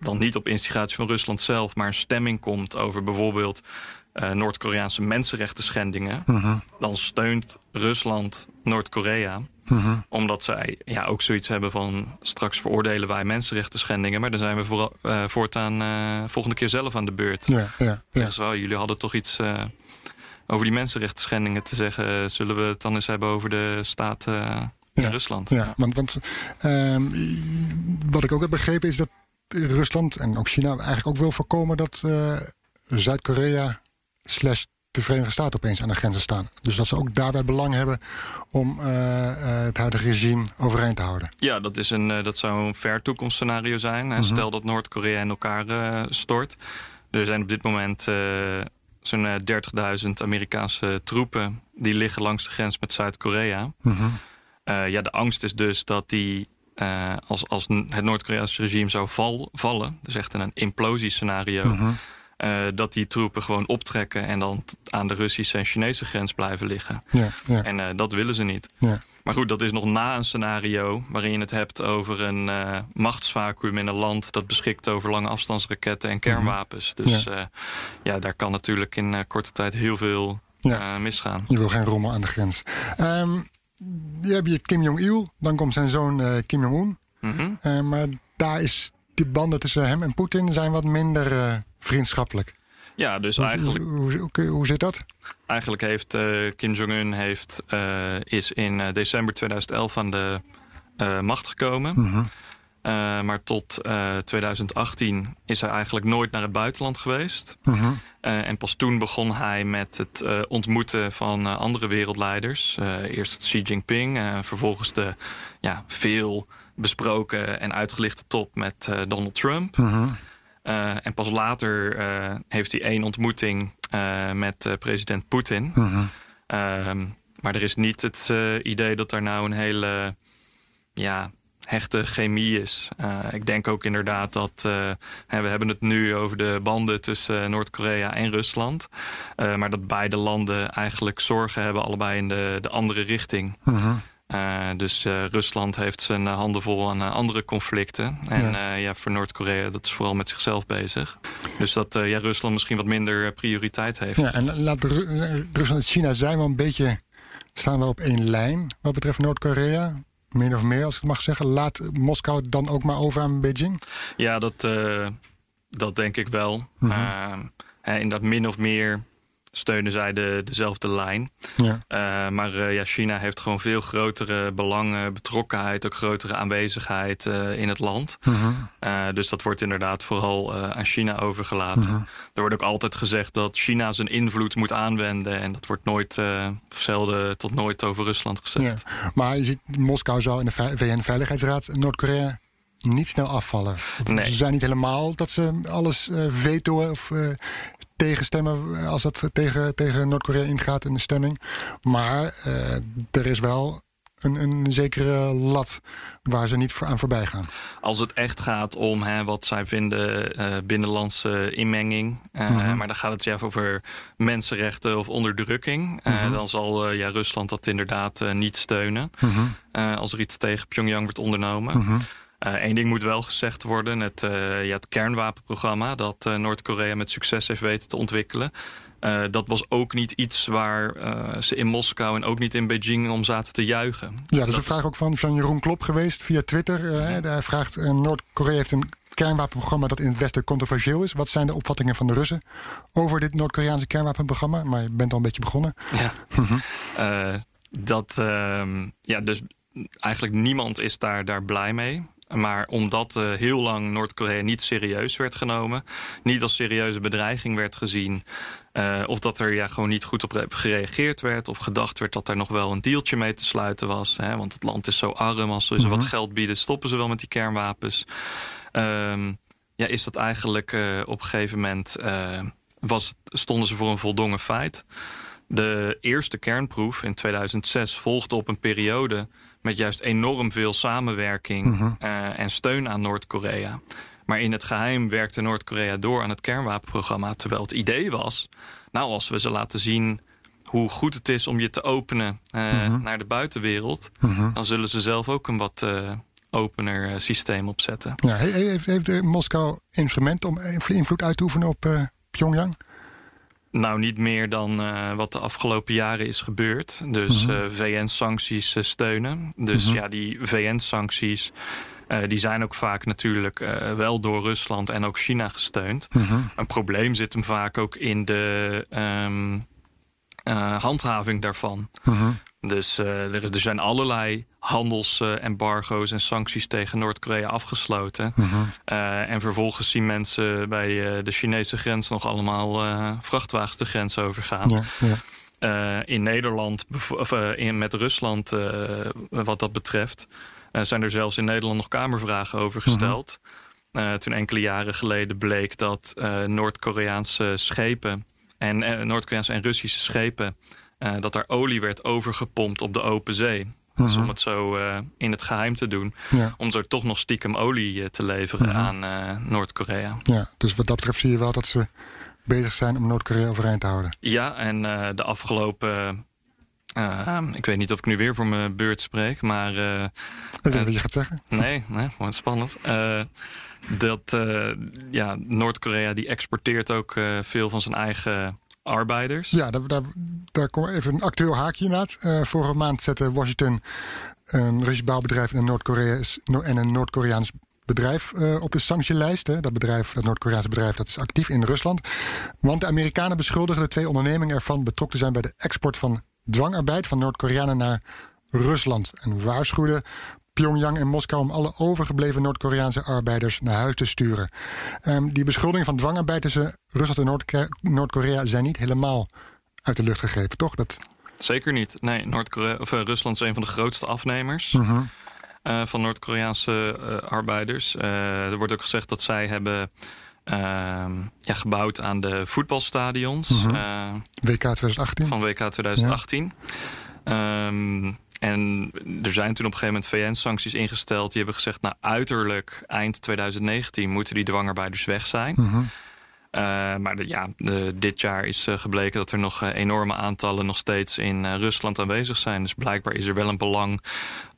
dan niet op instigatie van Rusland zelf, maar een stemming komt over bijvoorbeeld Noord-Koreaanse mensenrechten schendingen, dan steunt Rusland Noord-Korea. Omdat zij ja, ook zoiets hebben van straks veroordelen wij mensenrechten schendingen, maar dan zijn we vooral, eh, voortaan eh, volgende keer zelf aan de beurt. Ja, ja, ja. Wel, jullie hadden toch iets eh, over die mensenrechten schendingen te zeggen. Zullen we het dan eens hebben over de staat in Ja, Rusland? Ja, want, want ehm, wat ik ook heb begrepen is dat Rusland en ook China eigenlijk ook wil voorkomen dat Zuid-Korea slash de Verenigde Staten opeens aan de grenzen staan. Dus dat ze ook daarbij belang hebben om eh, eh, het huidige regime overeind te houden. Ja, dat, is een, eh, dat zou een ver toekomstscenario zijn. En Stel dat Noord-Korea in elkaar stort. Er zijn op dit moment zo'n eh, 30.000 Amerikaanse troepen... die liggen langs de grens met Zuid-Korea. Eh, ja, de angst is dus dat die... als, als het Noord-Koreaanse regime zou val, vallen... dus echt in een implosiescenario... eh, dat die troepen gewoon optrekken... en dan aan de Russische en Chinese grens blijven liggen. Ja, ja, En eh, dat willen ze niet. ja. Maar goed, dat is nog na een scenario waarin je het hebt over een eh machtsvacuum in een land dat beschikt over lange afstandsraketten en kernwapens. Dus Ja. daar kan natuurlijk in korte tijd heel veel misgaan. Je wil geen rommel aan de grens. Ehm je hebt hier Kim Jong-il, dan komt zijn zoon Kim Jong-un. Mhm. Maar daar is die banden tussen hem en Poetin zijn wat minder eh, vriendschappelijk. Ja, dus Hoe- eigenlijk, Hoe, hoe, zit dat? eigenlijk heeft eh, Kim Jong-un heeft, eh, is in december 2011 aan de macht gekomen. Mhm. Maar tot eh, 2018 is hij eigenlijk nooit naar het buitenland geweest. Mhm. En pas toen begon hij met het ontmoeten van andere wereldleiders. Eerst Xi Jinping, en vervolgens de ja, veel besproken en uitgelichte top met eh, Donald Trump. Eh, en pas later eh, heeft hij één ontmoeting met president Poetin. Ehm, maar er is niet het idee dat er nou een hele ja, hechte chemie is. Ik denk ook inderdaad dat. we hebben het nu over de banden tussen Noord-Korea en Rusland. Maar dat beide landen eigenlijk zorgen hebben, allebei in de, de andere richting. Eh, dus eh, Rusland heeft zijn eh, handen vol aan eh, andere conflicten. En Ja. ja. voor Noord-Korea, dat is vooral met zichzelf bezig. Dus dat eh, ja, Rusland misschien wat minder eh, prioriteit heeft. Ja, en laat Ru- eh, Rusland en China zijn wel een beetje staan wel op één lijn wat betreft Noord-Korea. Min of meer, als ik het mag zeggen. Laat Moskou dan ook maar over aan Beijing. Ja, dat, eh, dat denk ik wel. Eh, hè, in dat min of meer steunen zij de, dezelfde lijn. Ja. Eh, maar eh, ja, China heeft gewoon veel grotere belangen, betrokkenheid, ook grotere aanwezigheid eh, in het land. Eh, dus dat wordt inderdaad vooral aan China overgelaten. Er wordt ook altijd gezegd dat China zijn invloed moet aanwenden. En dat wordt nooit, of zelden tot nooit over Rusland gezegd. Ja. Maar je ziet, Moskou zou in de VN-veiligheidsraad Noord-Korea niet snel afvallen. Nee. Ze zijn niet helemaal dat ze alles eh vetoen of tegenstemmen als het tegen, tegen Noord-Korea ingaat in de stemming. Maar uh, er is wel een, een zekere lat waar ze niet voor aan voorbij gaan. Als het echt gaat om hè, wat zij vinden uh, binnenlandse inmenging, uh, mm -hmm. maar dan gaat het ja over mensenrechten of onderdrukking, uh, mm -hmm. dan zal ja, Rusland dat inderdaad niet steunen mm -hmm. als er iets tegen Pyongyang wordt ondernomen. Eén ding moet wel gezegd worden: het, ja, het kernwapenprogramma dat Noord-Korea met succes heeft weten te ontwikkelen. Uh, dat was ook niet iets waar uh, ze in Moskou en ook niet in Beijing om zaten te juichen. Ja, dat is een vraag ook van, van Jeroen Klop geweest via Twitter. Uh, hij vraagt: Noord-Korea heeft een kernwapenprogramma dat in het Westen controversieel is. Wat zijn de opvattingen van de Russen over dit Noord-Koreaanse kernwapenprogramma? Maar je bent al een beetje begonnen. Ja, dat, ehm, ja, dus eigenlijk niemand is daar, daar blij mee. Maar omdat uh, heel lang Noord-Korea niet serieus werd genomen, niet als serieuze bedreiging werd gezien, uh, of dat er ja, gewoon niet goed op gereageerd werd, of gedacht werd dat er nog wel een dealtje mee te sluiten was. Hè, want het land is zo arm, als ze mm -hmm. wat geld bieden, stoppen ze wel met die kernwapens. Um, ja, is dat eigenlijk uh, op een gegeven moment was, stonden ze voor een voldongen feit. De eerste kernproef in 2006 volgde op een periode met juist enorm veel samenwerking -hmm. uh, en steun aan Noord-Korea. Maar in het geheim werkte Noord-Korea door aan het kernwapenprogramma. Terwijl het idee was, nou als we ze laten zien hoe goed het is om je te openen mm -hmm. naar de buitenwereld, -hmm. dan zullen ze zelf ook een wat uh, opener systeem opzetten. Ja, heeft, heeft Moskou instrumenten om invloed uit te oefenen op Pyongyang? Nou, niet meer dan uh, wat de afgelopen jaren is gebeurd. Dus mm -hmm. uh, VN-sancties uh, steunen. Dus mm -hmm. ja, die VN-sancties. die zijn ook vaak natuurlijk wel door Rusland en ook China gesteund. Mm -hmm. Een probleem zit hem vaak ook in de um, handhaving daarvan. Dus er, er, zijn allerlei handelsembargo's en sancties tegen Noord-Korea afgesloten. Uh -huh. uh, en vervolgens zien mensen bij de Chinese grens nog allemaal vrachtwagens de grens overgaan. Ja, ja. in Nederland, of in, met Rusland, wat dat betreft, zijn er zelfs in Nederland nog kamervragen over gesteld. Uh -huh. toen enkele jaren geleden bleek dat Noord-Koreaanse schepen en Noord-Koreaanse en Russische schepen. Dat er olie werd overgepompt op de open zee. Dus om het zo uh, in het geheim te doen. Ja. Om zo toch nog stiekem olie uh, te leveren -huh. aan uh, Noord-Korea. Ja, dus wat dat betreft zie je wel dat ze bezig zijn om Noord-Korea overeind te houden. Ja, en de afgelopen. ik weet niet of ik nu weer voor mijn beurt spreek, maar. ik weet wat je gaat zeggen. Nee, nee gewoon spannend. dat ja, Noord-Korea die exporteert ook veel van zijn eigen arbeiders. Ja, daar, daar, daar komt even een actueel haakje na. Uh, vorige maand zette Washington een Russisch bouwbedrijf en een Noord-Korea en een Noord-Koreaans bedrijf uh, op de sanctielijst. Hè. Dat bedrijf, dat Noord-Koreaanse bedrijf, dat is actief in Rusland. Want de Amerikanen beschuldigen de twee ondernemingen ervan betrokken te zijn bij de export van dwangarbeid van Noord-Koreanen naar Rusland. En waarschuwden Pyongyang en Moskou om alle overgebleven Noord-Koreaanse arbeiders naar huis te sturen. Um, die beschuldigingen van dwangarbeid tussen Rusland en Noord-Korea zijn niet helemaal uit de lucht gegrepen, toch? Dat... Zeker niet. Nee, Noord-Korea of uh, Rusland is een van de grootste afnemers. -huh. uh, van Noord-Koreaanse uh, arbeiders. er wordt ook gezegd dat zij hebben ehm, ja, gebouwd aan de voetbalstadions. -huh. WK 2018. Van WK 2018. Ja. Um, en er zijn toen op een gegeven moment VN-sancties ingesteld. Die hebben gezegd, nou uiterlijk eind 2019 moeten die dwangarbeiders weg zijn. -huh. uh, maar de, ja, de, dit jaar is uh, gebleken dat er nog uh, enorme aantallen nog steeds in Rusland aanwezig zijn. Dus blijkbaar is er wel een belang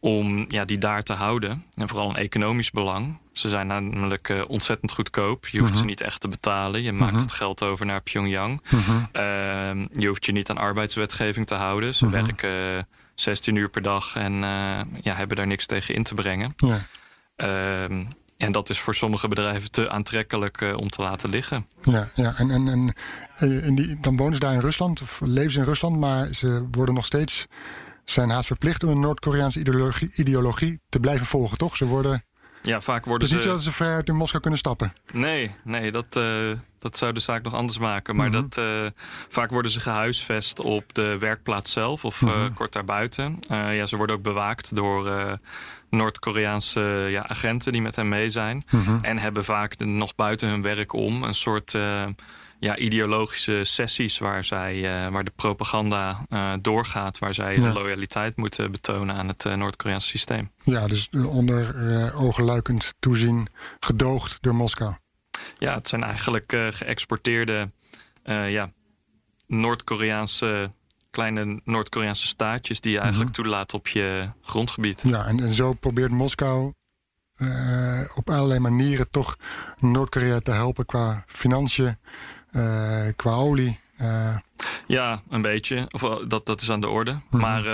om ja, die daar te houden. En vooral een economisch belang. Ze zijn namelijk ontzettend goedkoop. Je hoeft -huh. ze niet echt te betalen. Je maakt -huh. het geld over naar Pyongyang. Ehm, je hoeft je niet aan arbeidswetgeving te houden. Ze werken 16 uur per dag en uh, ja, hebben daar niks tegen in te brengen. Ja. Uh, en dat is voor sommige bedrijven te aantrekkelijk uh, om te laten liggen. Ja, ja. en, en, en, en eh, die, dan wonen ze daar in Rusland, of leven ze in Rusland, maar ze worden nog steeds, zijn haast verplicht om een Noord-Koreaanse ideologie, ideologie te blijven volgen, toch? Ze worden. Ja, vaak worden dus niet zo dat ze vrij uit in Moskou kunnen stappen. Nee, nee dat, uh, dat zou de zaak nog anders maken. Maar mm -hmm. dat, uh, vaak worden ze gehuisvest op de werkplaats zelf of mm -hmm. uh, kort daarbuiten. ja, ze worden ook bewaakt door Noord-Koreaanse ja, agenten die met hen mee zijn. Mm -hmm. En hebben vaak nog buiten hun werk om een soort ja, ideologische sessies waar, zij, waar de propaganda doorgaat, waar zij de loyaliteit moeten betonen aan het Noord-Koreaanse systeem. Ja, dus onder ogenluikend toezien, gedoogd door Moskou. Ja, het zijn eigenlijk geëxporteerde ja, Noord-Koreaanse kleine Noord-Koreaanse staatjes die je eigenlijk mm toelaat op je grondgebied. Ja, en, en zo probeert Moskou uh, op allerlei manieren toch Noord-Korea te helpen qua financiën, uh, qua olie. Uh. Ja, een beetje. Of, dat, dat is aan de orde. Mm Maar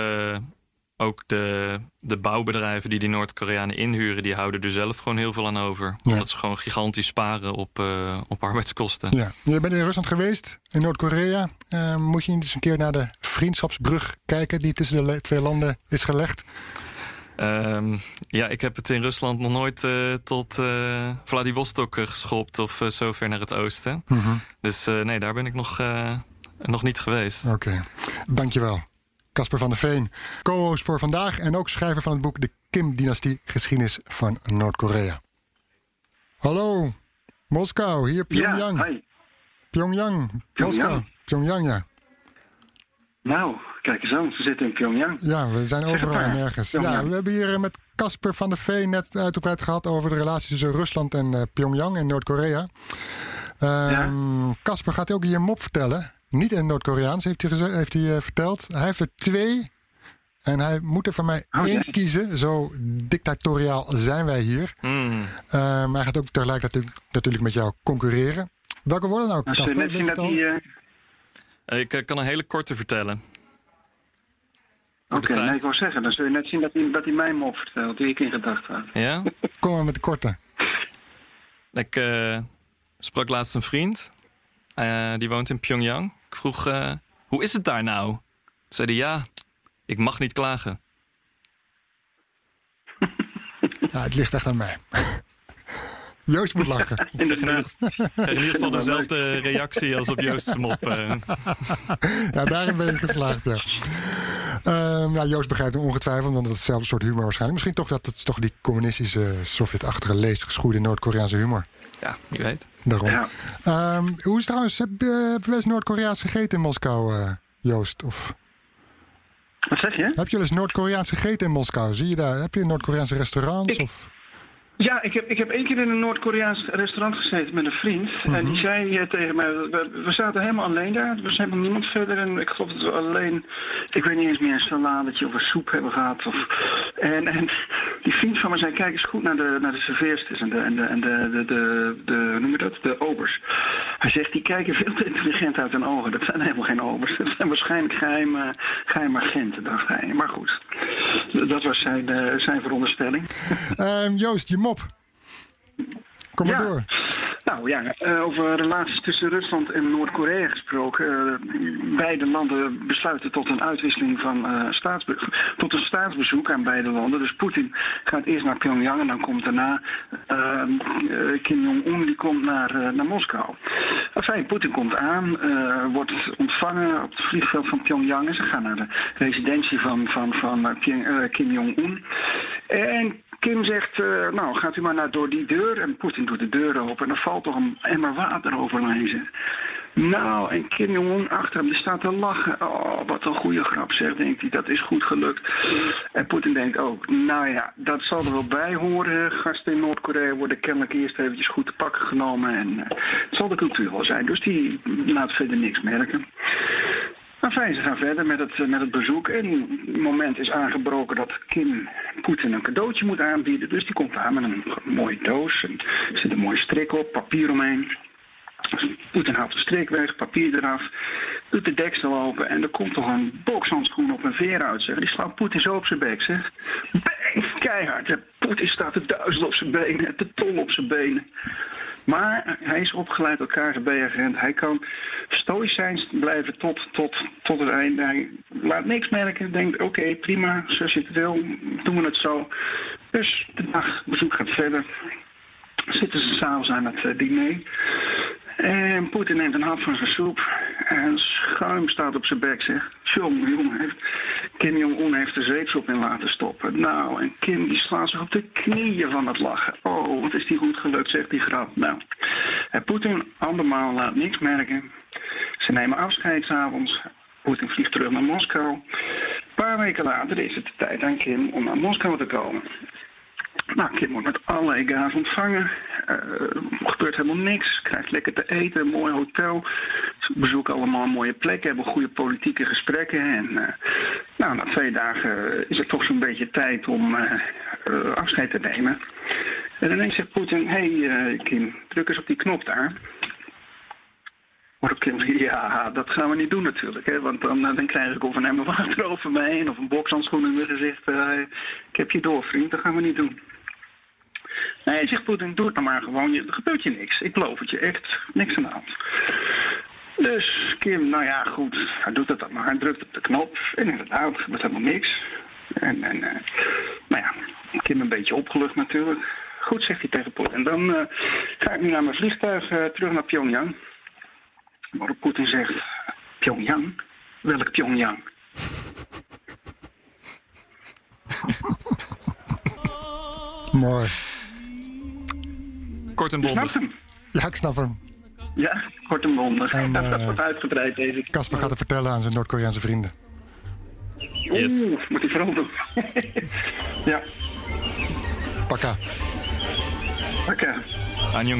ook de, de bouwbedrijven die die Noord-Koreanen inhuren, die houden er zelf gewoon heel veel aan over. Omdat ze gewoon gigantisch sparen op, uh, op arbeidskosten. Ja, je bent in Rusland geweest, in Noord-Korea. Uh, moet je eens een keer naar de vriendschapsbrug kijken die tussen de twee landen is gelegd? Um, ja, ik heb het in Rusland nog nooit uh, tot uh, Vladivostok geschopt of uh, zo ver naar het oosten. Mm -hmm. Dus nee, daar ben ik nog, nog niet geweest. Oké, okay. dankjewel. Casper van der Veen, co-host voor vandaag en ook schrijver van het boek De Kim-dynastie, geschiedenis van Noord-Korea. Hallo, Moskou, hier Pyongyang. Ja, hi. Pyongyang, Moskou. Pyongyang, ja. Nou, kijk eens aan, we zitten in Pyongyang. Ja, we zijn overal en nergens. Ja, we hebben hier met Casper van der Veen net uitgebreid gehad over de relaties tussen Rusland en uh, Pyongyang en Noord-Korea. Casper um, ja. gaat ook hier een mop vertellen. Niet in Noord-Koreaans, heeft hij, heeft hij uh, verteld. Hij heeft er twee. En hij moet er van mij oh, één kiezen. Zo dictatoriaal zijn wij hier. Mm. Uh, maar hij gaat ook tegelijkertijd natuurlijk met jou concurreren. Welke worden nou? nou net zien dat hij, uh... Ik kan een hele korte vertellen. Oké, okay, nee, ik wou zeggen, dan zul je net zien dat hij, dat hij mij mop vertelt, die ik in gedachten had. Ja? Kom maar met de korte. Ik sprak laatst een vriend. Uh, die woont in Pyongyang. Ik vroeg, uh, hoe is het daar nou? Toen zei hij, ja, ik mag niet klagen. Ja, het ligt echt aan mij. Joost moet lachen. In, in ieder geval dezelfde reactie als op Joost's mop. Uh. Ja, daarin ben je geslaagd, ja. Uh, ja, Joost begrijpt hem ongetwijfeld, want het is hetzelfde soort humor waarschijnlijk. Misschien toch dat het toch die communistische, Sovjet-achtige leesgeschoeide Noord-Koreaanse humor. Ja, wie weet. Daarom. Ja. Um, hoe is trouwens, heb, uh, heb je wel eens Noord-Koreaans gegeten in Moskou, uh, Joost? Of... Wat zeg je? Heb je wel eens Noord-Koreaans gegeten in Moskou? Zie je daar? Heb je Noord-Koreaanse restaurants? Ik... Of? Ja, ik heb, ik heb één keer in een Noord-Koreaans restaurant gezeten met een vriend. En die zei uh, tegen mij, we, we, zaten helemaal alleen daar. We zijn nog niemand verder. En ik geloof dat we alleen, ik weet niet eens meer, een saladetje of een soep hebben gehad. Of, en, en die vriend van me zei, kijk eens goed naar de, naar de serveersters en de, en de, en de, de, de, de, hoe noem je dat, de obers. Hij zegt, die kijken veel te intelligent uit hun ogen. Dat zijn helemaal geen obers. Dat zijn waarschijnlijk geheime, geheime agenten, dacht hij. Maar goed, dat was zijn, uh, zijn veronderstelling. Um, Joost, je Kom maar ja. door. Nou ja, uh, over relaties tussen Rusland en Noord-Korea gesproken. Uh, beide landen besluiten tot een uitwisseling van uh, staatsbe tot een staatsbezoek aan beide landen. Dus Poetin gaat eerst naar Pyongyang en dan komt daarna Kim Jong-un die komt naar, naar Moskou. Enfin, Poetin komt aan, wordt ontvangen op het vliegveld van Pyongyang en ze gaan naar de residentie van, van, van Kim Jong-un. En Kim zegt, uh, nou gaat u maar naar door die deur. En Poetin doet de deur open en er valt toch een emmer water overheen. Nou, en Kim Jong-un achter hem, die staat te lachen. Oh, wat een goede grap, zegt, denkt hij. Dat is goed gelukt. En Poetin denkt ook, nou ja, dat zal er wel bij horen. Gasten in Noord-Korea worden kennelijk eerst eventjes goed te pakken genomen. En uh, het zal de cultuur wel zijn. Dus die laat verder niks merken. Enfin, ze gaan verder met het, met het bezoek. En het moment is aangebroken dat Kim Poetin een cadeautje moet aanbieden. Dus die komt aan met een mooie doos. En er zit een mooie strik op, papier omheen. Dus Poetin haalt de strik weg, papier eraf, doet de deksel open en er komt toch een bokshandschoen op een veer uit. Zeg. Die slaat Poetin zo op zijn bek, zeg. Keihard. Poetin staat te duizend op zijn benen, te tol op zijn benen. Maar hij is opgeleid tot KGB-agent. Hij kan stoïcijns blijven tot, tot, tot het einde. Hij laat niks merken. Denkt, oké, prima, zoals je het wil, doen we het zo. Dus de dagbezoek gaat verder. Zitten ze s'avonds aan het uh, diner. En Poetin neemt een hap van zijn soep. En schuim staat op zijn bek, zeg. Jongen, jongen, heeft, Kim Jong-un heeft de zeepsop in laten stoppen. Nou, en Kim die slaat zich op de knieën van het lachen. Oh, wat is die goed gelukt, zegt die grap. Nou, en Poetin andermaal laat niks merken. Ze nemen afscheid s'avonds. Poetin vliegt terug naar Moskou. Een paar weken later is het de tijd aan Kim om naar Moskou te komen. Nou, Kim wordt met alle ega's ontvangen. Er gebeurt helemaal niks. Krijgt lekker te eten, een mooi hotel. Bezoeken allemaal mooie plekken, hebben goede politieke gesprekken. En eh, nou, na twee dagen is het toch zo'n beetje tijd om eh, afscheid te nemen. En ineens zegt Poetin, hé hey, Kim, druk eens op die knop daar. Waarop Kim zegt, ja, dat gaan we niet doen natuurlijk. Hè, want dan, krijg ik of een emmer water over me heen... of een bokshandschoen in mijn gezicht. ik heb je door, vriend, dat gaan we niet doen. Nee, zegt Poetin, doe het nou maar gewoon. Er gebeurt je niks. Ik beloof het je echt. Niks aan de hand. Dus Kim, nou ja, goed. Hij doet het dan maar. Hij drukt op de knop. En inderdaad, er gebeurt helemaal niks. En, en uh, nou ja, Kim een beetje opgelucht natuurlijk. Goed, zegt hij tegen Poetin. Dan uh, ga ik nu naar mijn vliegtuig uh, terug naar Pyongyang. Waarop Poetin zegt, Pyongyang? Welk Pyongyang? Mooi. Kort en bondig. Ja, ik snap hem. Ja, kort en bondig. En, dat eh, wordt uitgebreid deze keer. Casper gaat het vertellen aan zijn Noord-Koreaanse vrienden. Yes. Oeh, moet hij vooral doen. ja, Pakka. oké. 안녕